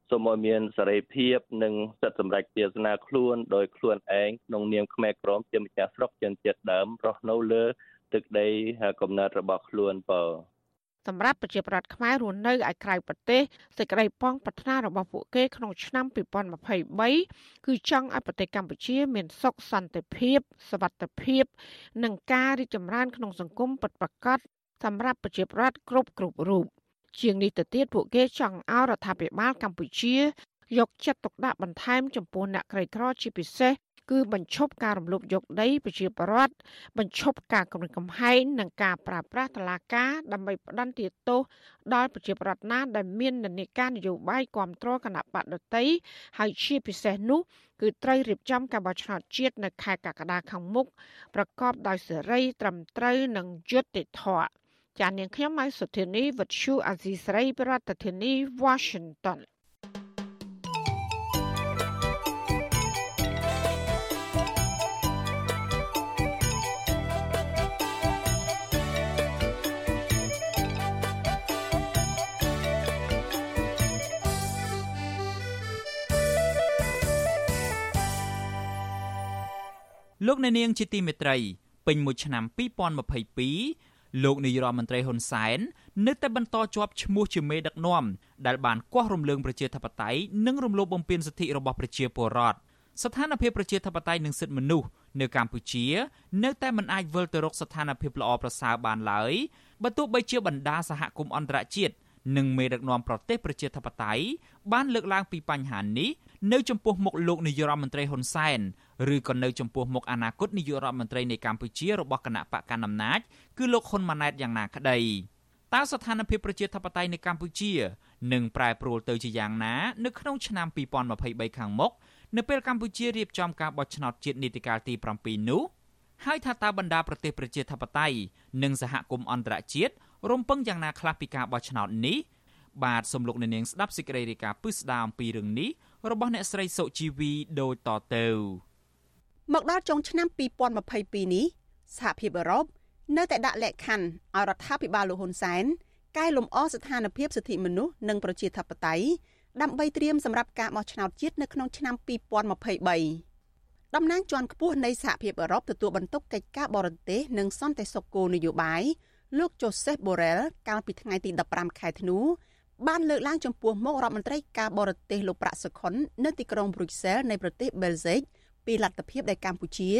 សូមឲ្យមានសេរីភាពនិងសិទ្ធិសម្រេចទេសនាខ្លួនដោយខ្លួនឯងក្នុងនាមខ្មែរក្រមជាម្ចាស់ស្រុកជនជាតិដើមរស់នៅលើទឹកដីកំណើតរបស់ខ្លួនបើសម្រាប់ប្រជាប្រដ្ឋខ្មែររស់នៅឯក្រៅប្រទេសសេចក្តីប៉ងប្រាថ្នារបស់ពួកគេក្នុងឆ្នាំ2023គឺចង់ឲ្យប្រទេសកម្ពុជា មានសុខសន្តិភាពសวัสดิភាព និងការរីកចម្រើនក្នុងសង្គមពិតប្រាកដសម្រាប់ប្រជាប្រដ្ឋគ្រប់គ្រប់រូប ជាងនេះទៅទៀតពួកគេចង់ឲ្យរដ្ឋាភិបាលកម្ពុជា យកចិត្តទុកដាក់បន្ថែមចំពោះអ្នកក្រីក្រជាពិសេសគឺបញ្ឈប់ការរំលោភយកដីប្រជាពលរដ្ឋបញ្ឈប់ការគំរាមកំហែងនិងការប្រើប្រាស់តឡាការដើម្បីផ្ដន្ទាទោសដល់ប្រជាពលរដ្ឋណាដែលមាននានាការនយោបាយគ្រប់គ្រងគណៈបកដតីហើយជាពិសេសនោះគឺត្រូវរៀបចំការបោះឆ្នោតជាតិនៅខែកក្កដាខាងមុខប្រកបដោយសេរីត្រឹមត្រូវនិងយុត្តិធម៌ ចាននាងខ្ញុំម៉ៃសុធានីវិទ្យុអាស៊ីស្រីប្រធានាធិបតី Washington លោកអ្នកនាងជាទីមេត្រីពេញមួយឆ្នាំ2022 លោកនាយរដ្ឋមន្ត្រីហ៊ុនសែននៅតែបន្តជាប់ឈ្មោះជាមេដឹកនាំដែលបានគាស់រំលើងប្រជាធិបតេយ្យនិងរំលោភបំពានសិទ្ធិរបស់ប្រជាពលរដ្ឋស្ថានភាពប្រជាធិបតេយ្យនិងសិទ្ធិមនុស្សនៅកម្ពុជា នៅតែមិនអាចវិលទៅរកស្ថានភាពល្អប្រសើរបានឡើយបើទោះបីជាបណ្ដាសហគមន៍អន្តរជាតិនិងមេដឹកនាំប្រទេសប្រជាធិបតេយ្យបានលើកឡើងពីបញ្ហានេះ នៅចំពោះមុខលោកនាយរដ្ឋមន្ត្រីហ៊ុនសែនឬក៏នៅចំពោះមុខអនាគតនាយករដ្ឋមន្ត្រីនៃកម្ពុជារបស់គណៈបកកណ្ដាលអំណាចគឺលោកហ៊ុនម៉ាណែតយ៉ាងណាក្តីតើស្ថានភាពប្រជាធិបតេយ្យនៅកម្ពុជានឹងប្រែប្រួលទៅជាយ៉ាងណានៅក្នុងឆ្នាំ2023ខាងមុខនៅពេលកម្ពុជារៀបចំការបោះឆ្នោតជាតិនីតិកាលទី7នោះហើយថាតើបណ្ដាប្រទេសប្រជាធិបតេយ្យនិងសហគមន៍អន្តរជាតិរំពឹងយ៉ាងណាខ្លះពីការបោះឆ្នោតនេះបាទសំលោកនាងស្ដាប់សេចក្តីរាយការណ៍ពិស្ដារអំពីរឿងនេះ របស់អ្នកស្រីសុជីវីដូចតទៅមកដល់ចុងឆ្នាំ2022នេះសហភាពអឺរ៉ុបនៅតែដាក់លក្ខខណ្ឌឲ្យរដ្ឋាភិបាលលោកហ៊ុនសែនកែលម្អស្ថានភាពសិទ្ធិមនុស្សនិងប្រជាធិបតេយ្យដើម្បីត្រៀមសម្រាប់ការបោះឆ្នោតជាតិនៅក្នុងឆ្នាំ2023តំណាងជាន់ខ្ពស់នៃសហភាពអឺរ៉ុបទទួលបន្ទុកកិច្ចការបរទេសនិងសន្តិសុខគោលនយោបាយលោក Joseph Borrell កាលពីថ្ងៃទី15ខែធ្នូ បានលើកឡើងចំពោះមុខរដ្ឋមន្ត្រីការបរទេសលោកប្រាក់សុខុននៅទីក្រុងប្រុយសែលនៃប្រទេសបែលហ្សិកពីលទ្ធភាពដែលកម្ពុជា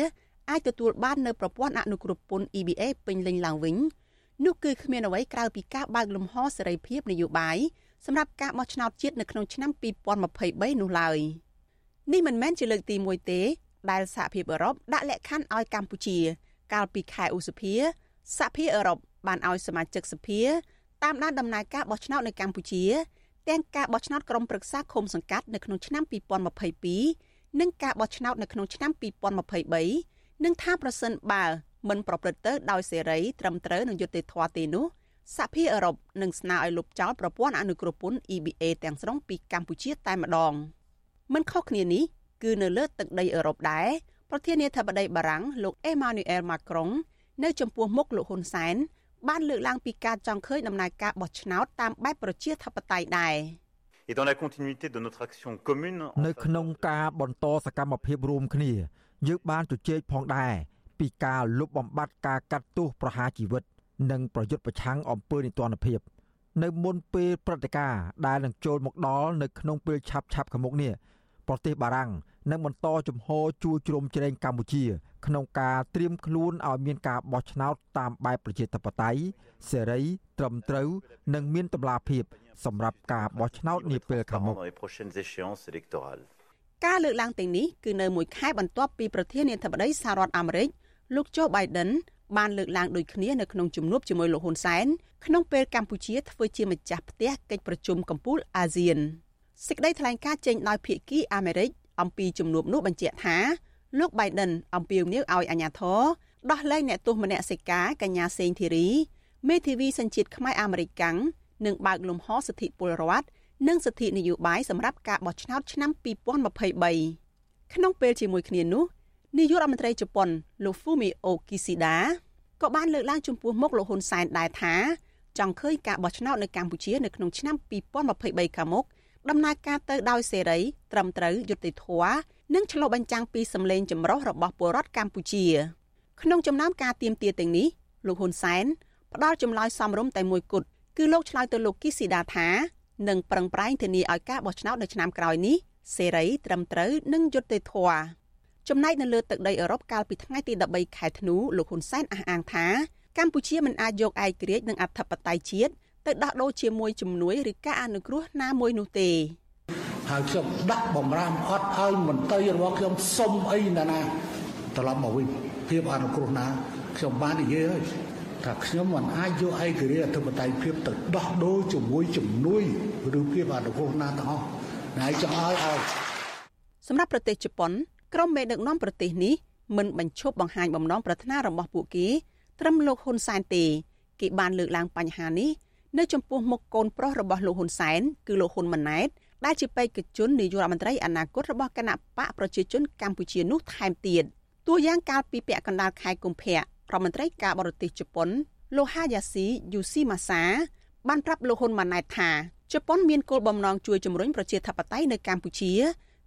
អាចទទួលបាននៅប្រព័ន្ធអនុគ្រោះពន្ធ EBA ពេញលេញឡើងវិញនោះគឺគ្មានអ្វីក្រៅពីការបើកលំហសេរីភាពនយោបាយសម្រាប់ការបោះឆ្នោតជាតិនៅក្នុងឆ្នាំ2023នោះឡើយនេះមិនមែនជាលើកទី1ទេដែលសហភាពអឺរ៉ុបដាក់លក្ខខណ្ឌឲ្យកម្ពុជា កាលពីខែឧសភាសហភាពអឺរ៉ុបបានឲ្យសមាជិកសភា តាមដានដំណើរការបោះឆ្នោតនៅកម្ពុជាទាំងការបោះឆ្នោតក្រុមប្រឹក្សាឃុំសង្កាត់នៅក្នុងឆ្នាំ2022និងការបោះឆ្នោតនៅក្នុងឆ្នាំ2023និងថាប្រសិនបើមិនប្រព្រឹត្តទៅដោយសេរីត្រឹមត្រូវនឹងយុត្តិធម៌ទេនោះសហភាពអឺរ៉ុបនឹងស្នើឲ្យលុបចោលប្រព័ន្ធអនុគ្រោះពន្ធ EBA ទាំងស្រុងពីកម្ពុជាតែម្ដងមិនខុសគ្នានេះគឺនៅលើទឹកដីអឺរ៉ុបដែរប្រធានាធិបតីបារាំងលោកអេម៉ានូអែលម៉ាក្រុងនៅចំពោះមុខលោកហ៊ុនសែន បានលើកឡើងពីការចង់ឃើញដំណើរការបោះឆ្នោតតាមបែបប្រជាធិបតេយ្យដែរ Et dans la continuité de notre action commune នៅក្នុងការបន្តសកម្មភាពរួមគ្នាយើងបានជជែកផងដែរពីការលុបបំបាត់ការកាត់ទោសប្រហារជីវិត និងប្រយុទ្ធប្រឆាំងអំពើនីតិរដ្ឋភាព នៅមុនពេលព្រឹត្តិការណ៍ដែលនឹងចូលមកដល់នៅក្នុងពេលឆាប់ឆាប់ខាងមុខនេះប្រទេសបារាំង នឹងបន្តជំហរជួយជ្រោមជ្រែងកម្ពុជា ក្នុងការត្រៀមខ្លួនឲ្យមានការបោះឆ្នោតតាមបែបប្រជាធិបតេយ្យសេរី ត្រឹមត្រូវ និងមានតម្លាភាព សម្រាប់ការបោះឆ្នោតនាពេលខាងមុខការលើកឡើងទាំងនេះគឺនៅមួយខែបន្ទាប់ពីប្រធានាធិបតីសហរដ្ឋអាមេរិកលោកโจ Biden បានលើកឡើងដូចគ្នានៅក្នុងជំនួបជាមួយលោកហ៊ុនសែនក្នុងពេលកម្ពុជាធ្វើជាម្ចាស់ផ្ទះកិច្ចប្រជុំកំពូលអាស៊ានសេចក្តីថ្លែងការណ៍ចេញដោយភាគីអាមេរិក អំពីជំនួបនោះបញ្ជាក់ថាលោក Biden អំពាវនាវឲ្យអាជ្ញាធរដោះលែងអ្នកទោសមនសិការកញ្ញាសេងធីរីមេធាវីសញ្ជាតិខ្មែរអាមេរិកកាំងនិងបើកលំហសិទ្ធិពលរដ្ឋនិងសិទ្ធិនយោបាយសម្រាប់ការបោះឆ្នោតឆ្នាំ2023ក្នុងពេលជាមួយគ្នានោះនាយករដ្ឋមន្ត្រីជប៉ុនលោក Fumio Kishida ក៏បានលើកឡើងចំពោះមុខលោកហ៊ុនសែនដែរថាចង់ឃើញការបោះឆ្នោតនៅកម្ពុជានៅក្នុងឆ្នាំ2023ខាងមុខ ដំណើរការទៅដោយសេរី ត្រឹមត្រូវយុត្តិធម៌និងឆ្លុះបញ្ចាំងពីសម្លេងចម្រុះរបស់ពលរដ្ឋកម្ពុជា ក្នុងចំណោមការទៀមទាទាំងនេះលោកហ៊ុនសែនផ្ដល់ចម្លើយសមរម្យតែមួយគត់គឺលោកឆ្លើយទៅលោកគីស៊ីដាថានឹងប្រឹងប្រែងធានាឲ្យការបោះឆ្នោតនៅឆ្នាំក្រោយនេះសេរីត្រឹមត្រូវនិងយុត្តិធម៌ចំណែកនៅលើទឹកដីអឺរ៉ុបកាលពីថ្ងៃទី13ខែធ្នូលោកហ៊ុនសែនអះអាងថាកម្ពុជាមិនអាចយកឯករាជ្យនិងអធិបតេយ្យជាតិ ទៅដោះដូរជាមួយជំនួយឬការអនុគ្រោះណាមួយនោះទេហើយខ្ញុំដាក់បំរាមអត់ឲ្យមន្ត្រីរបស់ខ្ញុំសុំអីណាណាត្រឡប់មកវិញភាពអនុគ្រោះណាខ្ញុំបាននិយាយហើយថាខ្ញុំមិនអាចយកឯករាជ្យអធិបតេយ្យភាពទៅដោះដូរជាមួយជំនួយឬភាពអនុគ្រោះណាទាំងអស់ហើយចង់ឲ្យឲ្យសម្រាប់ប្រទេសជប៉ុនក្រុមមេដឹកនាំប្រទេសនេះមិនបញ្ឈប់បង្ហាញបំណងប្រាថ្នារបស់ពួកគេត្រឹមលោកហ៊ុនសែនទេ គេបានលើកឡើងបញ្ហានេះ នៅចំពោះមុខកូនប្រុសរបស់លោកហ៊ុនសែនគឺលោកហ៊ុនម៉ាណែតដែលជាបេក្ខជននាយករដ្ឋមន្ត្រីអនាគតរបស់គណៈបកប្រជាជនកម្ពុជានោះថែមទៀតតួយ៉ាងកាលពីពាក់កណ្ដាលខែកុម្ភៈរដ្ឋមន្ត្រីការបរទេសជប៉ុនលោកហាយ៉ាស៊ីយូស៊ីម៉ាសាបានប្រាប់លោកហ៊ុនម៉ាណែតថាជប៉ុនមានគោលបំណងជួយជំរុញប្រជាធិបតេយ្យនៅកម្ពុជា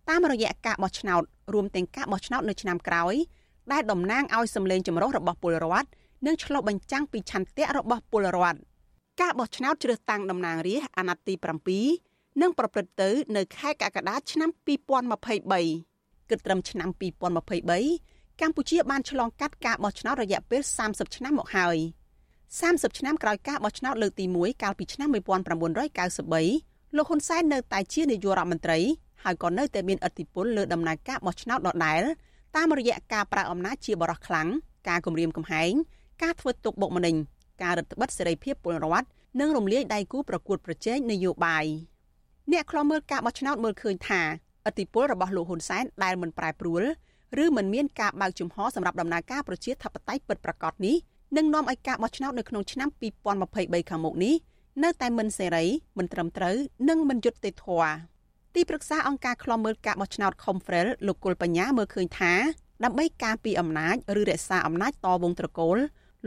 តាមរយៈការបោះឆ្នោតរួមទាំងការបោះឆ្នោតនៅឆ្នាំក្រោយដែលតំណាងឲ្យសម្លេងចម្រុះរបស់ពលរដ្ឋនិងឆ្លុះបញ្ចាំងពីឆន្ទៈរបស់ពលរដ្ឋ ការបោះឆ្នោតជ្រើសតាំងតំណាងរាស្ត្រអាណត្តិទី7នឹងប្រព្រឹត្តទៅ នៅខែកក្កដាឆ្នាំ2023គិតត្រឹមឆ្នាំ2023កម្ពុជាបានឆ្លងកាត់ការបោះឆ្នោតរយៈពេល30ឆ្នាំមកហើយ30ឆ្នាំក្រោយការបោះឆ្នោតលើកទី1កាលពីឆ្នាំ1993លោកហ៊ុនសែននៅតែជានាយករដ្ឋមន្ត្រីហើយក៏នៅតែមានឥទ្ធិពលលើដំណើរការបោះឆ្នោតដដែលតាមរយៈការប្រើអំណាចជាបរិះខ្លាំងការគំរាមកំហែងការធ្វើទុកបុកម្នេញ ការរឹតបន្តឹងសេរីភាពពលរដ្ឋនិងរំលាយដៃគូប្រកួតប្រជែងនយោបាយអ្នកខ្លាំមើលការបោះឆ្នោតមើលឃើញថាអធិបុលរបស់លោកហ៊ុនសែនដែលមិនប្រែប្រួលឬមិនមានការបើកជំហរសម្រាប់ដំណើរការប្រជាធិបតេយ្យពិតប្រាកដនេះនឹងនាំឲ្យការបោះឆ្នោតនៅក្នុងឆ្នាំ2023ខាងមុខនេះនៅតែមិនសេរីមិនត្រឹមត្រូវនិងមិនយុត្តិធម៌ទីប្រឹក្សាអង្គការឃ្លាំមើលការបោះឆ្នោត Confrel លោកគុលបញ្ញាមើលឃើញថាដើម្បីការពីអំណាចឬរក្សាអំណាចតវងត្រកូល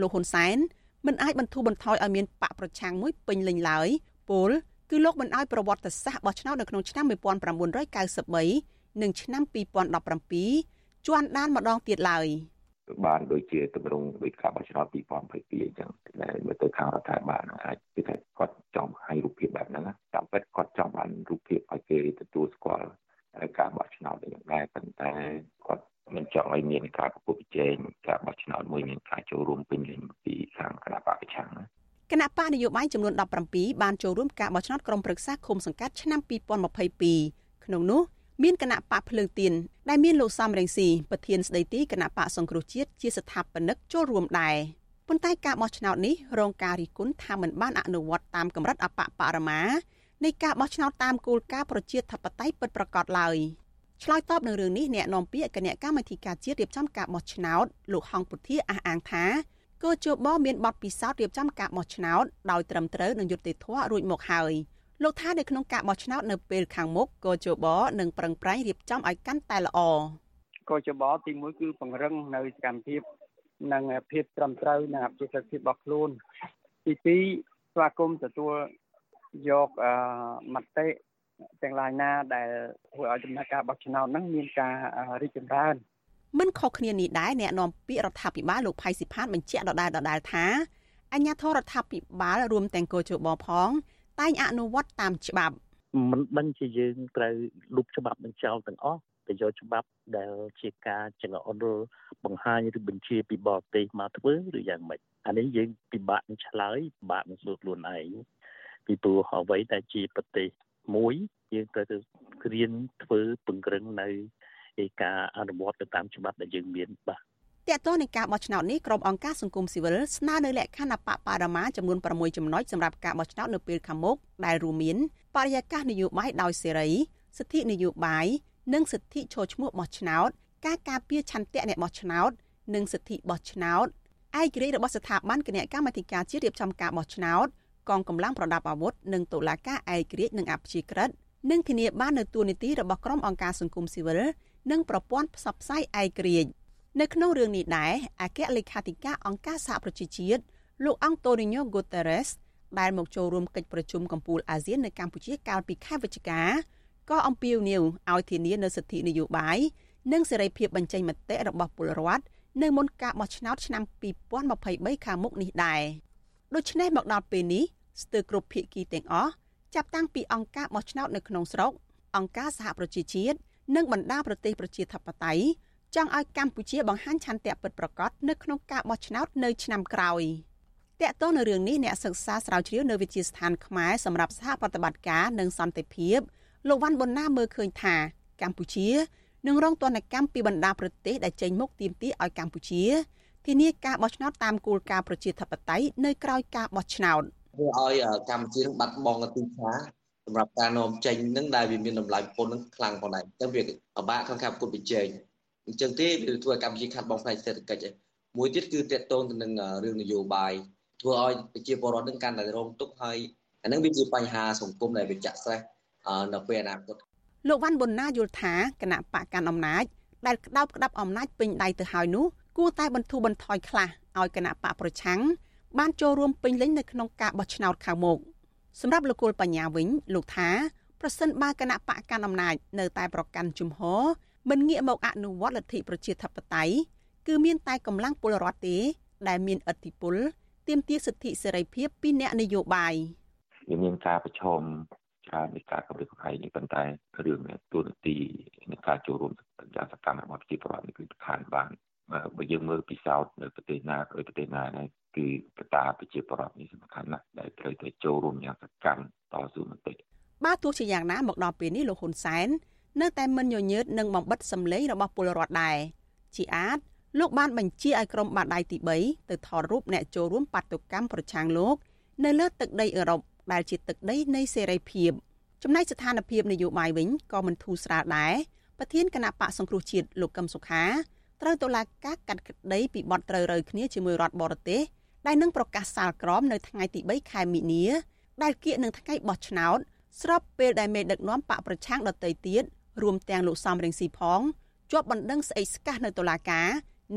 លោកហ៊ុនសែន មិនអាចបន្ធូរបន្ថយឲ្យមានបកប្រឆាំងមួយពេញលេញឡើយពលគឺលោកមិនអោយប្រវត្តិសាស្ត្របោះឆ្នោតនៅក្នុងឆ្នាំ1993និងឆ្នាំ2017ជួនដានម្ដងទៀតឡើយបានដូចជាទម្រង់ដូចការបោះឆ្នោត2022អញ្ចឹងតែមើលទៅខាងរដ្ឋាភិបាលអាចគឺថាគាត់ចង់ឲ្យរូបភាពបែបហ្នឹងតាមពិតគាត់ចង់បានរូបភាពឲ្យគេទទួលស្គាល់ការបោះឆ្នោតយ៉ាងដែរប៉ុន្តែគាត់មិនចង់ឲ្យមានការប្រកួតប្រជែងការបោះឆ្នោតមួយមានការចូលរួមពេញលេញពីខាងគណៈបកប្រឆាំង ណាគណៈបកនយោបាយចំនួន17បានចូលរួមការបោះឆ្នោតក្រុមប្រឹក្សាឃុំសង្កាត់ឆ្នាំ2022ក្នុងនោះមានគណៈបកភ្លើងទៀនដែលមានលោកសំរងស៊ីប្រធានស្ដីទីគណៈបកសង្គ្រោះជាតិជាស្ថាបនិកចូលរួមដែរប៉ុន្តែការបោះឆ្នោតនេះរងការរិះគន់ថាមិនបានអនុវត្តតាមកម្រិតអបបរមានៃការបោះឆ្នោតតាមគោលការណ៍ប្រជាធិបតេយ្យពិតប្រាកដឡើយឆ្លើយតបនឹងរឿងនេះអ្នកនាំពាក្យគណៈកម្មាធិការជាតិរៀបចំការបោះឆ្នោតលោកហងពុធាអះអាងថា កោជបមានបទពិសោធន៍រៀបចំការបោះឆ្នោតដោយត្រឹមត្រូវនិងយុត្តិធម៌រួចមកហើយលោកថានៅក្នុងការបោះឆ្នោតនៅពេលខាងមុខកោជបនឹងប្រឹងប្រែងរៀបចំឲ្យកាន់តែល្អកោជបទី1គឺពង្រឹងនៅសកម្មភាពនិងភាពត្រឹមត្រូវនិងអភិសិទ្ធភាពរបស់ខ្លួនទី2ស្វាគមន៍ទទួលយកអឺមតិទាំងឡាយណាដែលធ្វើឲ្យដំណើរការបោះឆ្នោតហ្នឹងមានការរីកចម្រើន មិនខុសគ្នានេះដែរអ្នកនាំពាក្យរដ្ឋាភិបាលលោកផៃស៊ីផានបញ្ជាក់ដដែលដដែលថាអញ្ញាធរដ្ឋាភិបាលរួមទាំងកោជបផង តែងអនុវត្តតាមច្បាប់មិនដឹងជាយើងត្រូវលុបច្បាប់នឹងចោលទាំងអស់ទៅយកច្បាប់ដែលជាការចង្អុលបង្ហាញឬបញ្ជាពីបរទេសមកធ្វើឬយ៉ាងម៉េចអានេះយើងពិបាកនឹងឆ្លើយពិបាកនឹងសួរខ្លួនឯងពីព្រោះអ្វីដែលជាប្រទេសមួយយើងត្រូវទៅរៀនធ្វើពង្រឹងនៅ ឯការអនុវត្តទៅតាមច្បាប់ដែលយើងមានបាទតើតើនៃការបោះឆ្នោតនេះក្រុមអង្គការសង្គមស៊ីវិលស្នើនៅលក្ខខណ្ឌអបបរមាចំនួន6ចំណុចសម្រាប់ការបោះឆ្នោតនៅពេលខាងមុខដែលរួមមានបរិយាកាសនយោបាយដោយសេរីសិទ្ធិនយោបាយនិងសិទ្ធិចូលឈ្មោះបោះឆ្នោតការការពារឆន្ទៈអ្នកបោះឆ្នោត និងសិទ្ធិបោះឆ្នោតឯករាជ្យរបស់ស្ថាប័នគណៈកម្មាធិការជាតិរៀបចំការបោះឆ្នោតកងកម្លាំងប្រដាប់អាវុធនិងតុលាការឯករាជ្យនិងអព្យាក្រឹតនិងធានាបាននូវទួនាទីរបស់ក្រុមអង្គការសង្គមស៊ីវិល និងប្រព័ន្ធផ្សព្វផ្សាយឯករាជ្យនៅក្នុងរឿងនេះដែរអគ្គលេខាធិការអង្គការសហប្រជាជាតិលោកអង់តូនីញ៉ូហ្គូតេរ៉េសដែលមកចូលរួមកិច្ចប្រជុំកំពូលអាស៊ាននៅកម្ពុជាកាលពីខែវិច្ឆិកាក៏អំពាវនាវឲ្យធានានូវសិទ្ធិនយោបាយនិងសេរីភាពបញ្ចេញមតិរបស់ពលរដ្ឋនៅមុនការបោះឆ្នោតឆ្នាំ2023ខាងមុខនេះដែរដូច្នេះមកដល់ពេលនេះស្ទើរគ្រប់ភាគីទាំងអស់ចាប់តាំងពីអង្គការបោះឆ្នោតនៅក្នុងស្រុកអង្គការសហប្រជាជាតិ និងបណ្ដាប្រទេសប្រជាធិបតេយ្យចង់ឲ្យកម្ពុជាបង្ហាញឆន្ទៈពិតប្រាកដនៅក្នុងការបោះឆ្នោតនៅឆ្នាំក្រោយតកតទៅនៅរឿងនេះអ្នកសិក្សាស្រាវជ្រាវនៅវិទ្យាស្ថានខ្មែរសម្រាប់សហប្រតិបត្តិការនិងសន្តិភាពលោកវ៉ាន់ប៊ុនណាមើលឃើញថាកម្ពុជានឹងរងទណ្ឌកម្មពីបណ្ដាប្រទេសដែលចេញមុខទាមទារឲ្យកម្ពុជាធានាការបោះឆ្នោតតាមគោលការណ៍ប្រជាធិបតេយ្យនៅក្រៅការបោះឆ្នោតធ្វើឲ្យកម្ពុជានឹងបាត់បង់ទីផ្សារ សម្រាប់ការនាំចេញនឹងដែលវាមានតម្លៃពន្ធនឹងខ្លាំងផងដែរអញ្ចឹងវាពិបាកក្នុងការប្រកួតប្រជែងអញ្ចឹងទេវាធ្វើឲ្យកម្ពុជាខាត់បងផ្នែកសេដ្ឋកិច្ចមួយទៀតគឺតកតងទៅនឹងរឿងនយោបាយធ្វើឲ្យប្រជាពលរដ្ឋនឹងកាន់តែរងទុក្ខហើយអានឹងវាជាបញ្ហាសង្គមដែលវាចាក់ស្រេះនៅពេលអនាគតលោកវ៉ាន់ប៊ុនណាយល់ថាគណៈបកកាន់អំណាចដែលក្តោបក្តាប់អំណាចពេញដៃទៅហើយនោះគួរតែបន្ធូរបន្ថយខ្លះឲ្យគណៈបកប្រឆាំងបានចូលរួមពេញលេញនៅក្នុងការបោះឆ្នោតខាងមុខ សម្រាប់លោកគុលបញ្ញាវិញលោកថាប្រសិនបើគណៈបកកាន់អំណាចនៅតែប្រកាន់ជំហរមិនងាកមកអនុវត្តលទ្ធិប្រជាធិបតេយ្យគឺមានតែកម្លាំងពលរដ្ឋទេ ដែលមានឥទ្ធិពលទាមទារសិទ្ធិសេរីភាពពីអ្នកនយោបាយវាមានការប្រឈមច្រើននៃការគម្រិតកំហែងនេះប៉ុន្តែរឿងទូនាទីនៃការចូលរួមយ៉ាងសកម្មរបស់ប្រជាពលរដ្ឋនេះគឺសំខាន់បាន បើយើងមើលពិសោធន៍នៅប្រទេសណាឬប្រទេសណាដែរគឺកត្តាប្រជាពលរដ្ឋនេះសំខាន់ណាស់ដែលត្រូវតែចូលរួមយ៉ាងសកម្មតស៊ូមតិបើទោះជាយ៉ាងណាមកដល់ពេលនេះលោកហ៊ុនសែននៅតែមិនញញើតនឹងបំបិតសម្លេងរបស់ពលរដ្ឋដែរជាអាចលោកបានបញ្ជាឲ្យក្រុមបាតដៃទី3ទៅថតរូបអ្នកចូលរួមបាតុកម្មប្រឆាំងលោកនៅលើទឹកដីអឺរ៉ុបដែលជាទឹកដីនៃសេរីភាពចំណែកស្ថានភាពនយោបាយវិញក៏មិនធូរស្រាលដែរប្រធានគណៈបកសង្គ្រោះជាតិលោកកឹមសុខា ត្រូវតុលាការកាត់ក្តីពីបទត្រូវរើគ្នាជាមួយរដ្ឋបរទេសដែលនឹងប្រកាសសាលក្រមនៅថ្ងៃទី3ខែមីនាដែលគៀកនឹងថ្ងៃបោះឆ្នោតស្របពេលដែលមេដឹកនាំបកប្រឆាំងដទៃទៀតរួមទាំងលោកសំរងស៊ីផងជាប់បណ្ដឹងស្អិចស្កះនៅតុលាការ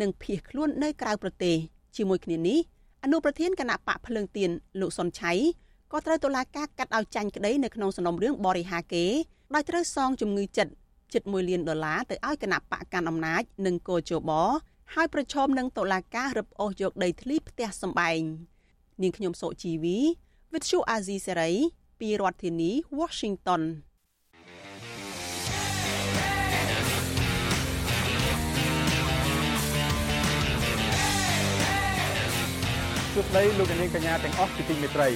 និងភៀសខ្លួននៅក្រៅប្រទេសជាមួយគ្នានេះអនុប្រធានគណៈបកភ្លើងទៀនលោកសុនឆៃក៏ត្រូវតុលាការកាត់ឲ្យចាញ់ក្តីនៅក្នុងសំណុំរឿងបរិហាគេដោយត្រូវសងជំងឺចិត្ត ជិត1លានដុល្លារទៅឲ្យគណៈបកកាន់អំណាចនិងកោជបហើយប្រឈមនឹងតុលាការរឹបអូសយកដីធ្លីផ្ទះសម្បែងនាងខ្ញុំសុជីវី វិទ្យុអាស៊ីសេរីពីរដ្ឋធានី Washington សួស្តីលោកនាងកញ្ញាទាំងអស់ជាទីមេត្រី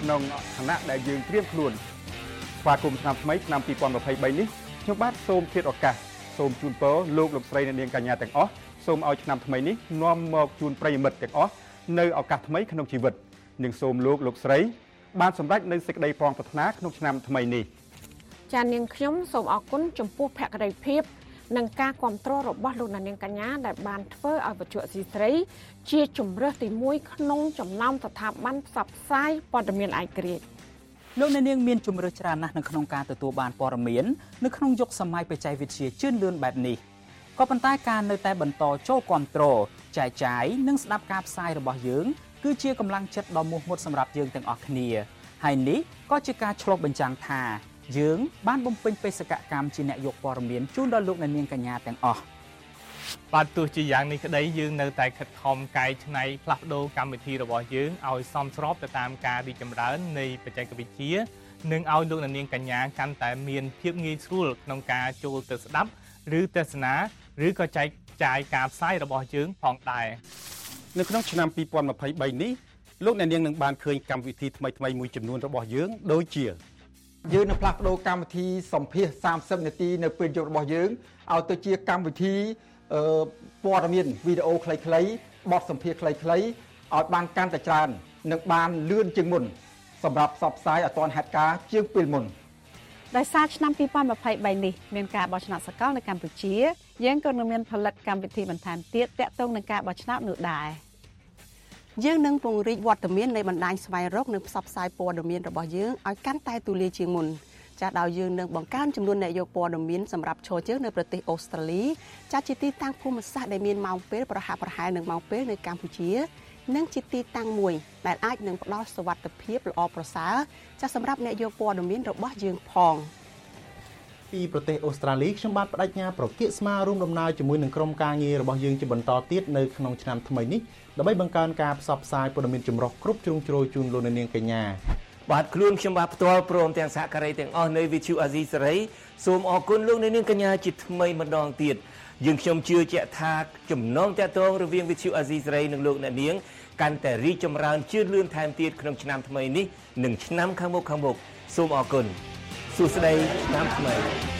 ក្នុងឋានៈដែលយើងត្រៀមខ្លួនស្វាគមន៍ឆ្នាំថ្មីឆ្នាំ2023នេះ ខ្ញុំបាទសូមធាតឱកាសសូមជូនពរលោកលោកស្រីអ្នកនាងកញ្ញាទាំងអស់សូមឲ្យឆ្នាំថ្មីនេះនាំមកជូនប្រិយមិត្តទាំងអស់នៅឱកាសថ្មីក្នុងជីវិតនិងសូមលោកលោកស្រីបានសម្រេចនៅសេចក្តីប្រងប្រាថ្នាក្នុងឆ្នាំថ្មីនេះចានាងខ្ញុំសូមអរគុណចំពោះភក្ដីភាពនិងការគ្រប់គ្រងរបស់លោកនាងកញ្ញាដែលបានធ្វើឲ្យវិទ្យុស៊ីស្រី ជាជំរើសទី1ក្នុងចំណោមស្ថាប័នផ្សព្វផ្សាយព័ត៌មានឯករាជ្យ លោកអ្នកនាងមានជំរើសច្រើនណាស់នៅក្នុងការទទួលបានព័ត៌មាននៅក្នុងយុគសម័យបច្ចេកវិទ្យាជឿនលឿនបែបនេះក៏ប៉ុន្តែការនៅតែបន្តចូលគ្រប់គ្រងចែកចាយនិងស្ដាប់ការផ្សាយរបស់យើងគឺជាកម្លាំងចិត្តដ៏មោះមុតសម្រាប់យើងទាំងអស់គ្នាហើយនេះក៏ជាការឆ្លុះបញ្ចាំងថាយើងបានបំពេញបេសកកម្មជាអ្នកយកព័ត៌មានជូនដល់លោកអ្នកនាងកញ្ញាទាំងអស់ បាទទោះជាយ៉ាងនេះក្តីយើងនៅតែខិតខំកែច្នៃផ្លាស់ប្ដូរកម្មវិធីរបស់យើងឲ្យសមស្របទៅតាមការរីកចម្រើននៃបច្ចេកវិទ្យានិងឲ្យលោកអ្នកនាងកញ្ញាកាន់តែមានភាពងាយស្រួលក្នុងការចូលទៅស្ដាប់ឬទស្សនាឬក៏ចែកចាយការផ្សាយរបស់យើងផងដែរនៅក្នុងឆ្នាំ2023នេះលោកអ្នកនាងនឹងបានឃើញកម្មវិធីថ្មីៗមួយចំនួនរបស់យើងដូចជាយើងនឹងផ្លាស់ប្ដូរកម្មវិធីសម្ភាស30នាទីនៅពេលយប់របស់យើងឲ្យទៅជាកម្មវិធី ព័ត៌មានវីដេអូខ្លីៗបទសម្ភាសខ្លីៗឲ្យបានកាន់តែច្រើននិងបានលឿនជាងមុន សម្រាប់ផ្សព្វផ្សាយឲ្យទាន់ហេតុការណ៍ជាងពេលមុនដោយសារឆ្នាំ2023នេះមានការបោះឆ្នោតសកលនៅកម្ពុជាយើងក៏នឹងមានផលិតកម្មវិធីបន្ថែមទៀតតាក់ទងនឹងការបោះឆ្នោតនោះដែរយើងនឹងពង្រីកវត្តមាននៃបណ្ដាញស្វែងរកនិងផ្សព្វផ្សាយព័ត៌មានរបស់យើងឲ្យកាន់តែទូលាយជាងមុន ចាស់ដោយយើងនឹងបង្កើនចំនួនអ្នកយកព័ត៌មានសម្រាប់ឈរជើងនៅប្រទេសអូស្ត្រាលីចាស់ជាទីតាំងភូមិសាស្ត្រដែលមានម៉ោងពេលប្រហាក់ប្រហែលនឹងម៉ោងពេលនៅកម្ពុជានិងជាទីតាំងមួយដែលអាចនឹងផ្ដល់សុវត្ថិភាពល្អប្រសើរចាស់សម្រាប់អ្នកយកព័ត៌មានរបស់យើងផងពីប្រទេសអូស្ត្រាលីខ្ញុំបាទបដិញ្ញាប្រកាសស្មាររួមដំណើរជាមួយនឹងក្រុមការងាររបស់យើងជាបន្តទៀតនៅក្នុងឆ្នាំថ្មីនេះដើម្បីបង្កើនការផ្សព្វផ្សាយព័ត៌មានចម្រុះគ្រប់ជ្រុងជ្រោយជូនលោកនាងកញ្ញា បាទខ្លួនខ្ញុំបាទផ្ទាល់ព្រមទាំងសហការីទាំងអស់នៃ VTV Asia សេរីសូមអរគុណលោកនាងកញ្ញាជាថ្មីម្ដងទៀតយើងខ្ញុំជឿជាក់ថាចំណងតាក់ទងរវាង VTV Asia សេរីនិងលោកអ្នកនាងកាន់តែរីកចម្រើនជឿនលឿនថែមទៀតក្នុងឆ្នាំថ្មីនេះនិងឆ្នាំខាងមុខខាងមុខសូមអរគុណសួស្តីឆ្នាំថ្មី